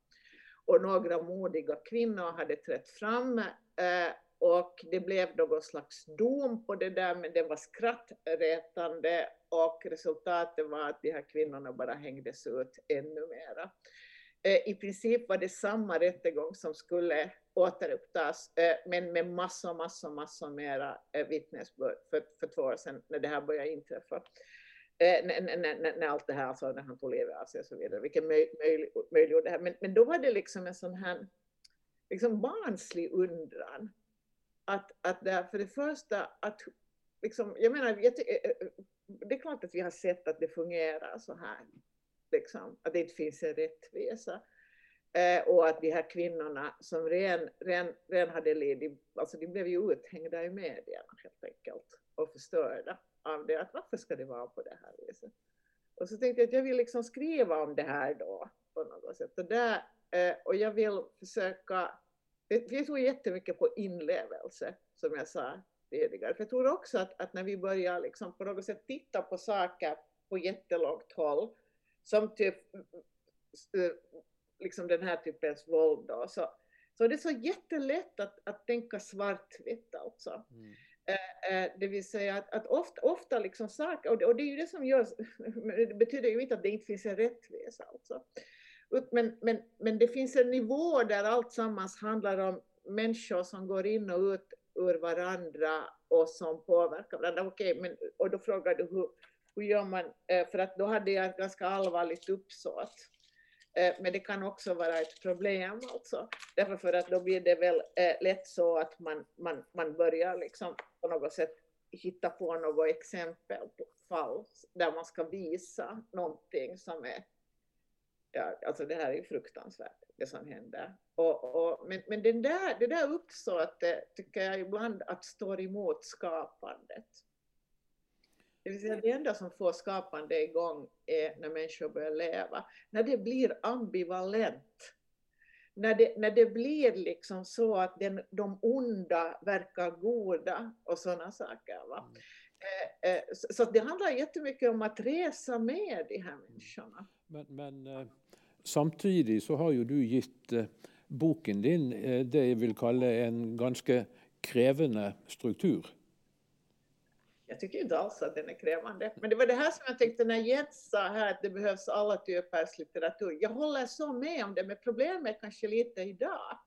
Och några modiga kvinnor hade trätt fram eh, och det blev någon slags dom på det där, men det var skrattretande och resultatet var att de här kvinnorna bara hängdes ut ännu mera. Eh, I princip var det samma rättegång som skulle återupptas, eh, men med massor, massor, massor mera eh, vittnesbörd för, för två år sedan när det här började inträffa. När, när, när, när, allt det här, alltså när han tog livet av sig och så vidare, vilket möj, möj, möjliggjorde det här. Men, men då var det liksom en sån här liksom barnslig undran att, att det, för det första, att liksom, jag menar, jag, eh, eh, det är klart att vi har sett att det fungerar så här, liksom, att det inte finns en rättvisa. Eh, och att de här kvinnorna som redan, redan, redan hade lidit, alltså de blev ju uthängda i medierna helt enkelt och förstörda av det, att varför ska det vara på det här viset? Och så tänkte jag att jag vill liksom skriva om det här då på något sätt. Och, där, eh, och jag vill försöka vi tror jättemycket på inlevelse, som jag sa tidigare. För jag tror också att, att när vi börjar liksom på något sätt titta på saker på jättelångt håll, som typ liksom den här typens våld då, så, så det är så jättelätt att, att tänka svartvitt alltså. Mm. Eh, det vill säga att, att ofta, ofta liksom saker, och det, och det är ju det som gör, det betyder ju inte att det inte finns en rättvisa alltså. Men, men, men det finns en nivå där allt sammans handlar om människor som går in och ut ur varandra och som påverkar varandra. Okej, men, och då frågar du hur, hur gör man, eh, för att då hade jag ett ganska allvarligt uppsåt. Eh, men det kan också vara ett problem alltså. Därför för att då blir det väl eh, lätt så att man, man, man börjar liksom på något sätt hitta på något exempel på fall där man ska visa någonting som är ja, alltså det här är ju fruktansvärt, det som händer. Och, och, men men den där, det där uppsåtet tycker jag ibland att står emot skapandet. Det vill säga det enda som får skapande igång är när människor börjar leva. När det blir ambivalent. När det, när det blir liksom så att den, de onda verkar goda och sådana saker. Va? Mm. Eh, eh, så, så det handlar jättemycket om att resa med de här människorna. Men, men eh, samtidigt så har ju du gett eh, boken din eh, det jag vill kalla en ganska krävande struktur. Jag tycker inte alls att den är krävande. Men det var det här som jag tänkte när Jens sa här att det behövs alla typers litteratur. Jag håller så med om det, men problemet är kanske lite idag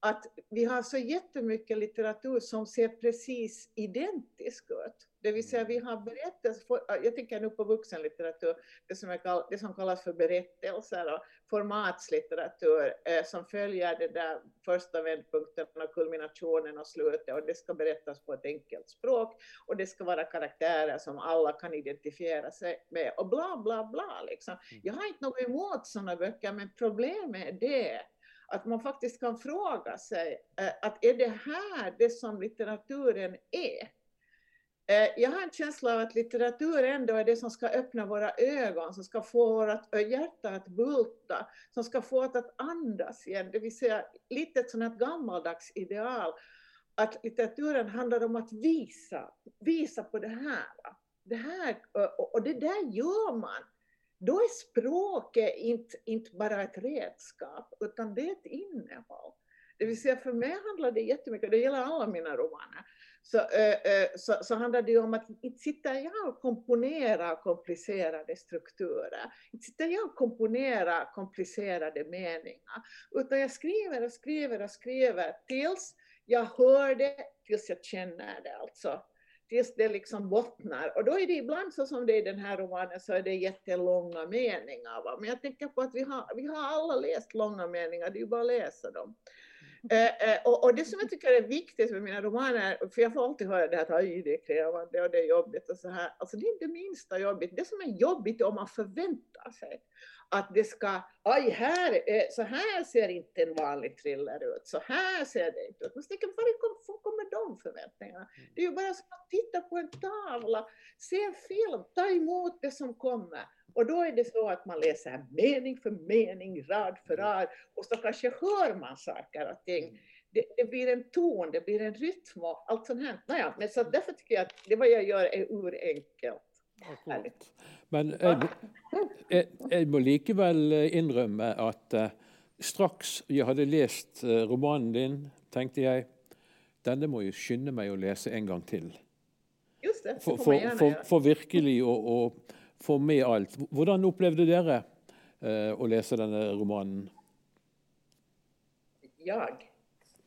att vi har så jättemycket litteratur som ser precis identisk ut. Det vill säga vi har berättelser, jag tänker nu på vuxenlitteratur, det som, kall, det som kallas för berättelser och formatslitteratur eh, som följer det där första vändpunkten och kulminationen och slutet och det ska berättas på ett enkelt språk och det ska vara karaktärer som alla kan identifiera sig med och bla bla bla liksom. Mm. Jag har inte något emot sådana böcker men problemet är det att man faktiskt kan fråga sig eh, att är det här det som litteraturen är? Eh, jag har en känsla av att litteratur ändå är det som ska öppna våra ögon, som ska få vårt hjärta att bulta, som ska få oss att andas igen, det vill säga lite ett sånt gammaldags ideal. Att litteraturen handlar om att visa, visa på det här. Det här och det där gör man då är språket inte, inte bara ett redskap, utan det är ett innehåll. Det vill säga för mig handlar det jättemycket, det gäller alla mina romaner, så, äh, så, så handlar det om att inte sitter jag och komponerar komplicerade strukturer, inte sitter jag och komponerar komplicerade meningar, utan jag skriver och skriver och skriver tills jag hör det, tills jag känner det alltså tills det liksom bottnar. Och då är det ibland så som det är i den här romanen så är det jättelånga meningar. Va? Men jag tänker på att vi har, vi har alla läst långa meningar, det är ju bara att läsa dem. Eh, eh, och, och, det som jag tycker är viktigt med mina romaner, för jag får alltid höra det att det är krävande och det är jobbigt och så här. Alltså det är inte minsta jobbigt. Det som är jobbigt är om man förväntar sig att det ska, aj här, så här ser inte en vanlig thriller ut, så här ser det inte ut. Men tänker, var kommer de förväntningarna? Mm. Det är ju bara som att titta på en tavla, se en film, ta emot det som kommer. Och då är det så att man läser mening för mening, rad för mm. rad, och så kanske hör man saker och ting. Mm. Det, det, blir en ton, det blir en rytm och allt sånt här. Naja, men så därför tycker jag att det vad jag gör är urenkelt. Men jeg, jeg, jeg, må likevel innrømme at uh, straks jeg hadde lest uh, romanen din, tenkte jeg denne må jeg skynde meg å lese en gang til. Just det, for, for, for, for virkelig å, å, få med alt. Hvordan opplevde dere uh, å lese denne romanen? Jag?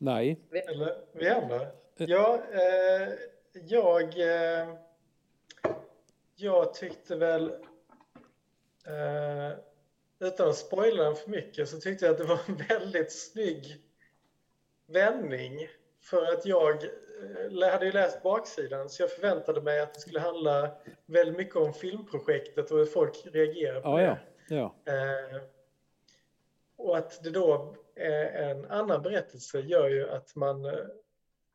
Nej. Eller vi andra? Ja, eh, jag... Eh, jag tyckte väl, eh, utan att spoila den för mycket, så tyckte jag att det var en väldigt snygg vändning. För att jag eh, hade ju läst baksidan så jag förväntade mig att det skulle handla väldigt mycket om filmprojektet och hur folk reagerar på ja, det. Ja. Ja. Eh, och att det då är en annan berättelse gör ju att man,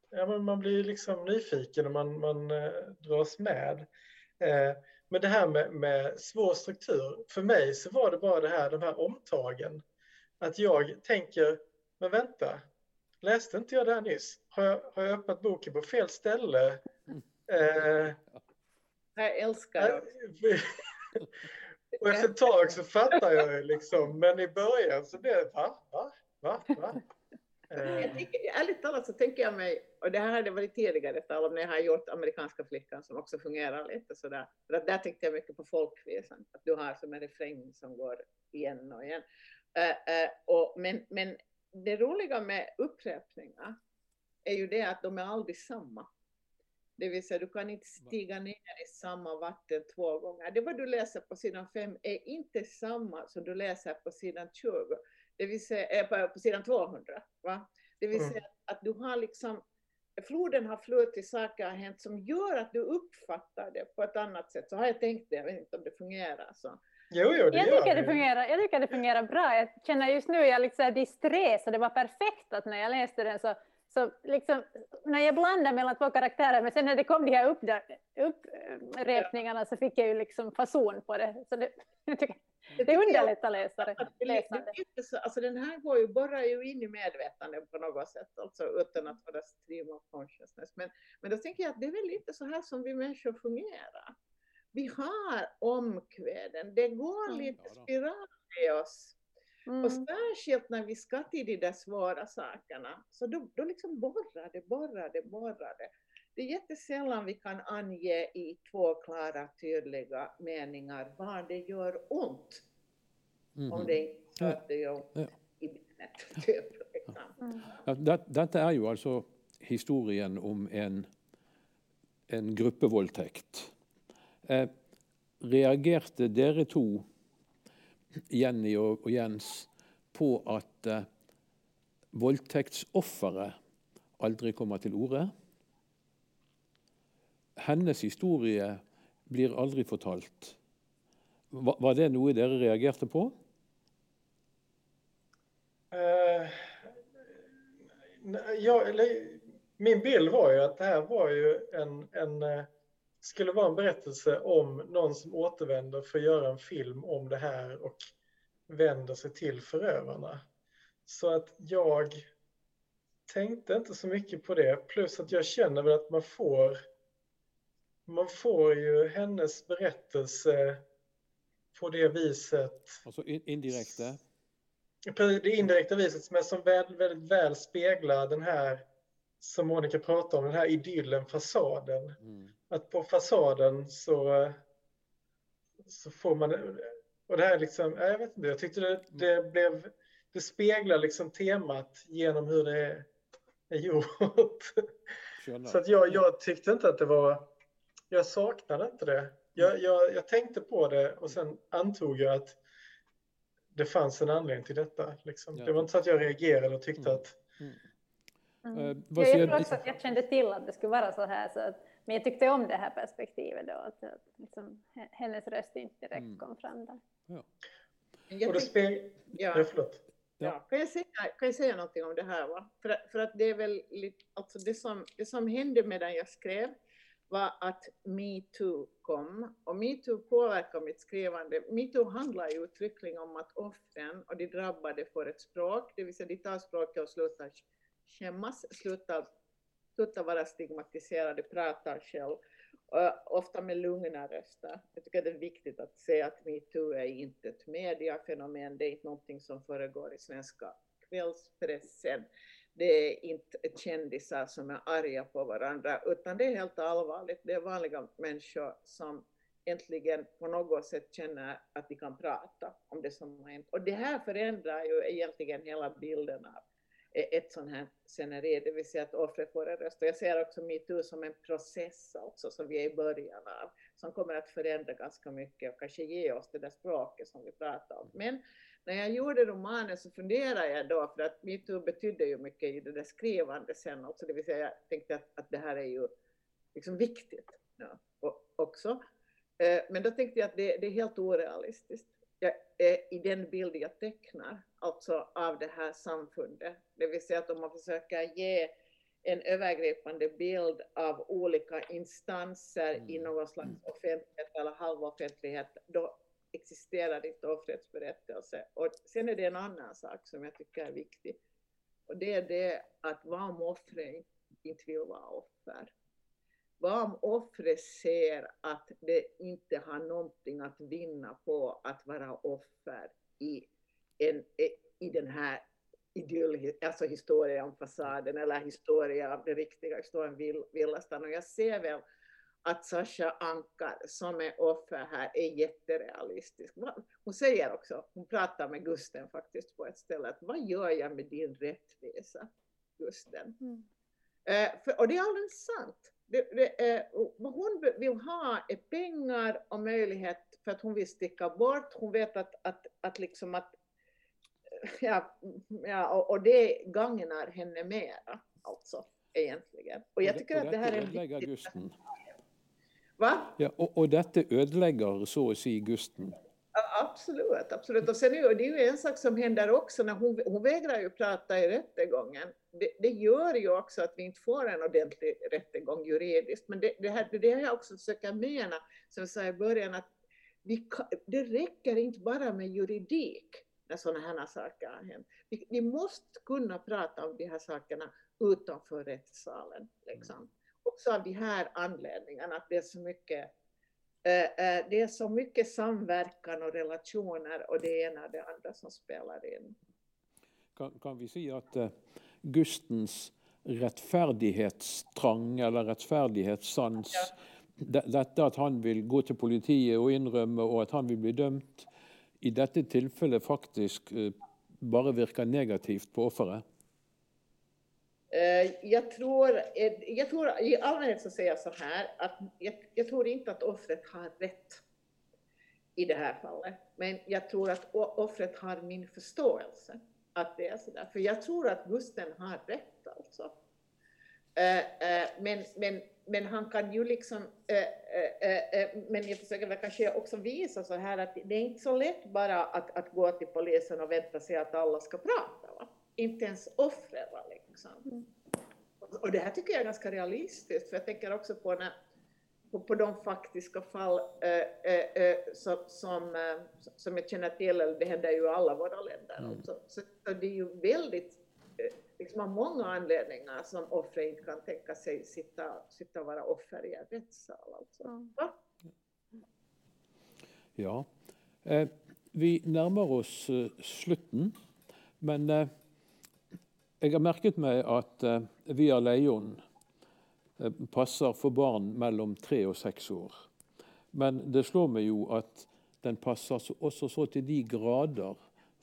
ja, men man blir liksom nyfiken och man, man eh, dras med. Eh, men det här med, med svår struktur, för mig så var det bara det här, de här omtagen. Att jag tänker, men vänta, läste inte jag det här nyss? Har jag, har jag öppnat boken på fel ställe? Eh, jag älskar det. och efter ett tag så fattar jag liksom, men i början så blev det, va, va, va, va? Jag eh. tänker, ärligt talat så tänker jag mig, och det här hade varit tidigare tal om när jag har gjort amerikanska flickan som också fungerar lite sådär. För att där tänkte jag mycket på folkvisan, att du har som en refräng som går igen och igen. Uh, uh, och, men, men det roliga med upprepningar är ju det att de är aldrig samma. Det vill säga du kan inte stiga ner i samma vatten två gånger. Det vad du läser på sidan 5 är inte samma som du läser på sidan 20. Det vill säga eh, på, på sidan 200. Va? Det vill Mm. säga att du har liksom floden har flutit, saker har hänt som gör att du uppfattar det på ett annat sätt. Så har jag tänkt det, jag vet inte om det fungerar så. Jo, jo, det Jag tycker det fungerar, jag tycker det fungerar bra. Jag känner just nu, jag är liksom disträ, så det var perfekt att när jag läste den så, så liksom, när jag blandade mellan två karaktärer, men sen när det kom de här upprepningarna så fick jag ju liksom fason på det. Så det, det underlättar läsare, läsande. alltså den här går ju, borrar ju in i medvetandet på något sätt, alltså utan att vara stream of consciousness. Men, men då tänker jag att det är väl lite så här som vi människor fungerar. Vi har omkväden, det går Mm. lite spiral i oss. Och Mm. särskilt när vi ska till de där svåra sakerna, så då, då liksom borrar det, borrar det, borrar det. Det är jättesällan vi kan ange i två klara, tydliga meningar var det gör ont. Mhm. Om det inte så att det gör ont Ja. i benet. Typ, liksom. Mm. Ja, det, dette er jo altså historien om en, en gruppevoldtekt. Eh, reagerte dere to, Jenny och Jens, på at eh, voldtektsofferet aldri kommer til orde? Hennes historie blir aldri fortalt. Var, var det noe dere reagerte på? Uh, ja, eller, min bild var ju att det här var ju en, en, eh, skulle vara en berättelse om någon som återvänder för att göra en film om det här och vänder sig till förövarna. Så att jag tänkte inte så mycket på det. Plus att jag känner väl att man får man får ju hennes berättelse på det viset Altså in, indirekte? på det indirekta viset som är som väl, väldigt väl speglar den här som Monica pratar om, den här idyllen, fasaden. Mm. Att på fasaden så, så får man, och det här liksom, ja, jag vet inte, jag tyckte det, det blev, det speglar liksom temat genom hur det är, är gjort. Så att jag, jag tyckte inte att det var, jag saknade inte det. Jag, jag, jag tänkte på det och sen antog jag att det fanns en anledning till detta. Liksom. Ja. Det var inte så att jag reagerade och tyckte Mm. att Mm. Eh, Ja, vad jag tror också att jag kände till att det skulle vara så här. Så att, men jag tyckte om det här perspektivet då, att, att liksom, he- hennes röst inte direkt Mm. kom fram där. Och Jag speg... ja, Ja, förlåt. ja. Kan, jag säga, kan jag säga någonting om det här? Va? För, för att det är väl lite, alltså det som, det som hände medan jag skrev var att metoo kom. Och metoo påverkar mitt skrivande. Metoo handlar ju uttryckligen om att offren och de drabbade får ett språk, det vill säga de tar språket och slutar skämmas, sluta, sluta vara stigmatiserade, prata själv. Och eh, ofta med lugna röster. Jag tycker det är viktigt att säga att metoo är inte ett mediafenomen, det är inte någonting som föregår i svenska kvällspressen. Det är inte kändisar som är arga på varandra, utan det är helt allvarligt. Det är vanliga människor som äntligen på något sätt känner att de kan prata om det som har hänt. Och det här förändrar ju egentligen hela bilden av E- ett sånt här sceneri, det vill säga att offret får en röst. Och jag ser också metoo som en process också, som vi är i början av, som kommer att förändra ganska mycket och kanske ge oss det där språket som vi pratar om. Men när jag gjorde romanen så funderade jag då, för att metoo betydde ju mycket i det där skrivande sen också, det vill säga jag tänkte att, att det här är ju liksom viktigt ja, och, också. Eh, men då tänkte jag att det, det är helt orealistiskt. I den bild jag tecknar, alltså av det här samfundet. Det vill säga att om man försöker ge en övergripande bild av olika instanser Mm. i någon slags offentlighet eller halvoffentlighet, då existerar inte offrets berättelse. Och sen är det en annan sak som jag tycker är viktig. Och det är det att vad om offret inte vill vara offer? Vad om offret ser att det inte har någonting att vinna på att vara offer i, en, i den här idyll, alltså historien om fasaden eller historien av den riktiga historien Vill- Villastan. Och jag ser väl att Sasha Ankar som är offer här är jätterealistisk. Hon säger också, hon pratar med Gusten faktiskt på ett ställe, att vad gör jag med din rättvisa, Gusten? Mm. Eh, för, och det är alldeles sant. Det, det, eh, vad hon vill ha är pengar och möjlighet för att hon vill sticka bort. Hon vet att, att, att, liksom att ja, ja, och, och det gagnar henne mera, alltså, egentligen. Och jag tycker och att det här är en viktig... Gusten. Va? Ja, och, och detta ödelägger så att säga Gusten. Absolut, absolut. Och sen är det ju en sak som händer också när hon, hon vägrar ju prata i rättegången. Det, det gör ju också att vi inte får en ordentlig rättegång juridiskt. Men det, det, här, det har jag också försökt mena, som jag sa i början, att vi, det räcker inte bara med juridik när sådana här saker har hänt. Vi, vi, måste kunna prata om de här sakerna utanför rättssalen. Liksom. Också av de här anledningarna, att det är så mycket det är så mycket samverkan och relationer och det ena och det andra som spelar in. Kan, kan vi säga att uh, Gustens rättfärdighetstrang eller rättfärdighetssans, ja. detta att han vill gå till politiet och inrömma och att han vill bli dömd, i detta tillfälle faktiskt uh, bara verkar negativt på offret? Eh, jag tror, eh, jag tror, i allmänhet så säger jag så här, att jag, jag, tror inte att offret har rätt i det här fallet. Men jag tror att offret har min förståelse att det är så där. För jag tror att Gusten har rätt alltså. Eh, men, men, men han kan ju liksom, men jag försöker väl kanske också visa så här att det är inte så lätt bara att, att gå till polisen och vänta sig att alla ska prata. Va? Inte ens offret. Liksom. Liksom. Mm. Och det här tycker jag är ganska realistiskt, för jag tänker också på, när, på, på de faktiska fall äh, äh, som, som, äh, som jag känner till, eller det händer ju i alla våra länder. Mm. Alltså. Så, så, det är ju väldigt, liksom av många anledningar som offret inte kan tänka sig sitta, sitta och vara offer i en rättssal. Alltså. Mm. Ja. Eh, vi närmar oss eh, slutten, men eh, jeg har merket meg at eh, Via Leion eh, passer for barn mellom tre og seks år. Men det slår meg jo at den passer også så til de grader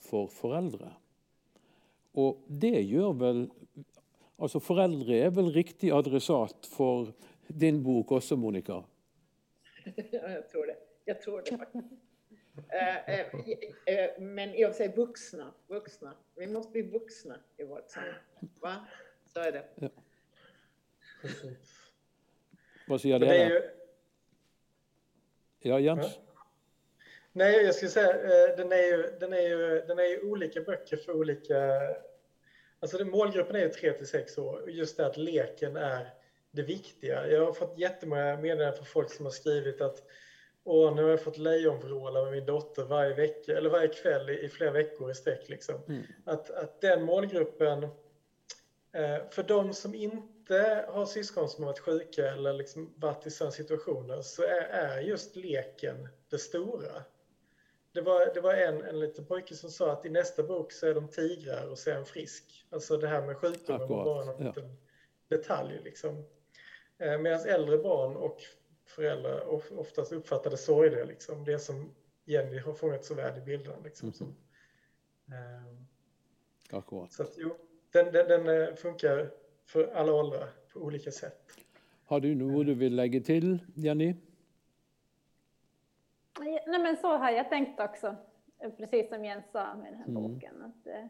for foreldre. Og det gjør vel Altså, foreldre er vel riktig adressat for din bok også, Monica? Ja, jeg tror det. Jeg tror det faktisk. Eh, eh, eh, men för sig vuxna, vuxna. Vi måste bli vuxna i vårt samhälle. Va? Så är det. Ja. Vad säger du? Ju... Ja, Jens? Ja. Nej, jag skulle säga den är ju, den är ju, den är ju olika böcker för olika... Alltså den, målgruppen är ju 3 till 6 år. Just det att leken är det viktiga. Jag har fått jättemånga meddelanden från folk som har skrivit att och nu har jag fått lejonvråla med min dotter varje vecka eller varje kväll i, i flera veckor i sträck. Liksom. Mm. Att, att den målgruppen, eh, för de som inte har syskon som har varit sjuka eller liksom varit i sådana situationer så är, är just leken det stora. Det var, det var en, en liten pojke som sa att i nästa bok så är de tigrar och så är han frisk. Alltså det här med sjukdomen var bara en ja. detalj. Liksom. Eh, Medan äldre barn och föräldrar oftast uppfattade sorgliga. Liksom. Det som Jenny har fångat så väl i bilderna. Liksom, mm. eh, Så att, jo, den, den, den, eh, funkar för alla åldrar på olika sätt. Har du något du vill lägga till, Jenny? Nej, men så har jag tänkt också, precis som Jens sa med den här mm. boken. Att, eh,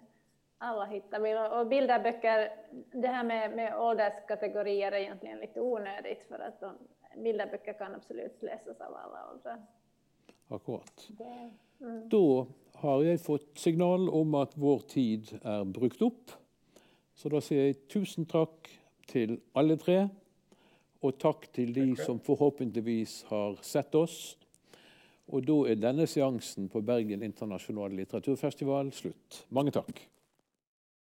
alla hittar vi. Och bilderböcker, det här med, med ålderskategorier är egentligen lite onödigt för att de, bilderböcker kan absolut läsas av alla åldrar. Akkurat. Mm. Då har jag fått signal om att vår tid är brukt upp. Så då säger jag tusen tack till alla tre och tack till de som förhoppningsvis har sett oss. Och då är denna seansen på Bergen internationella litteraturfestival slut. Många tack.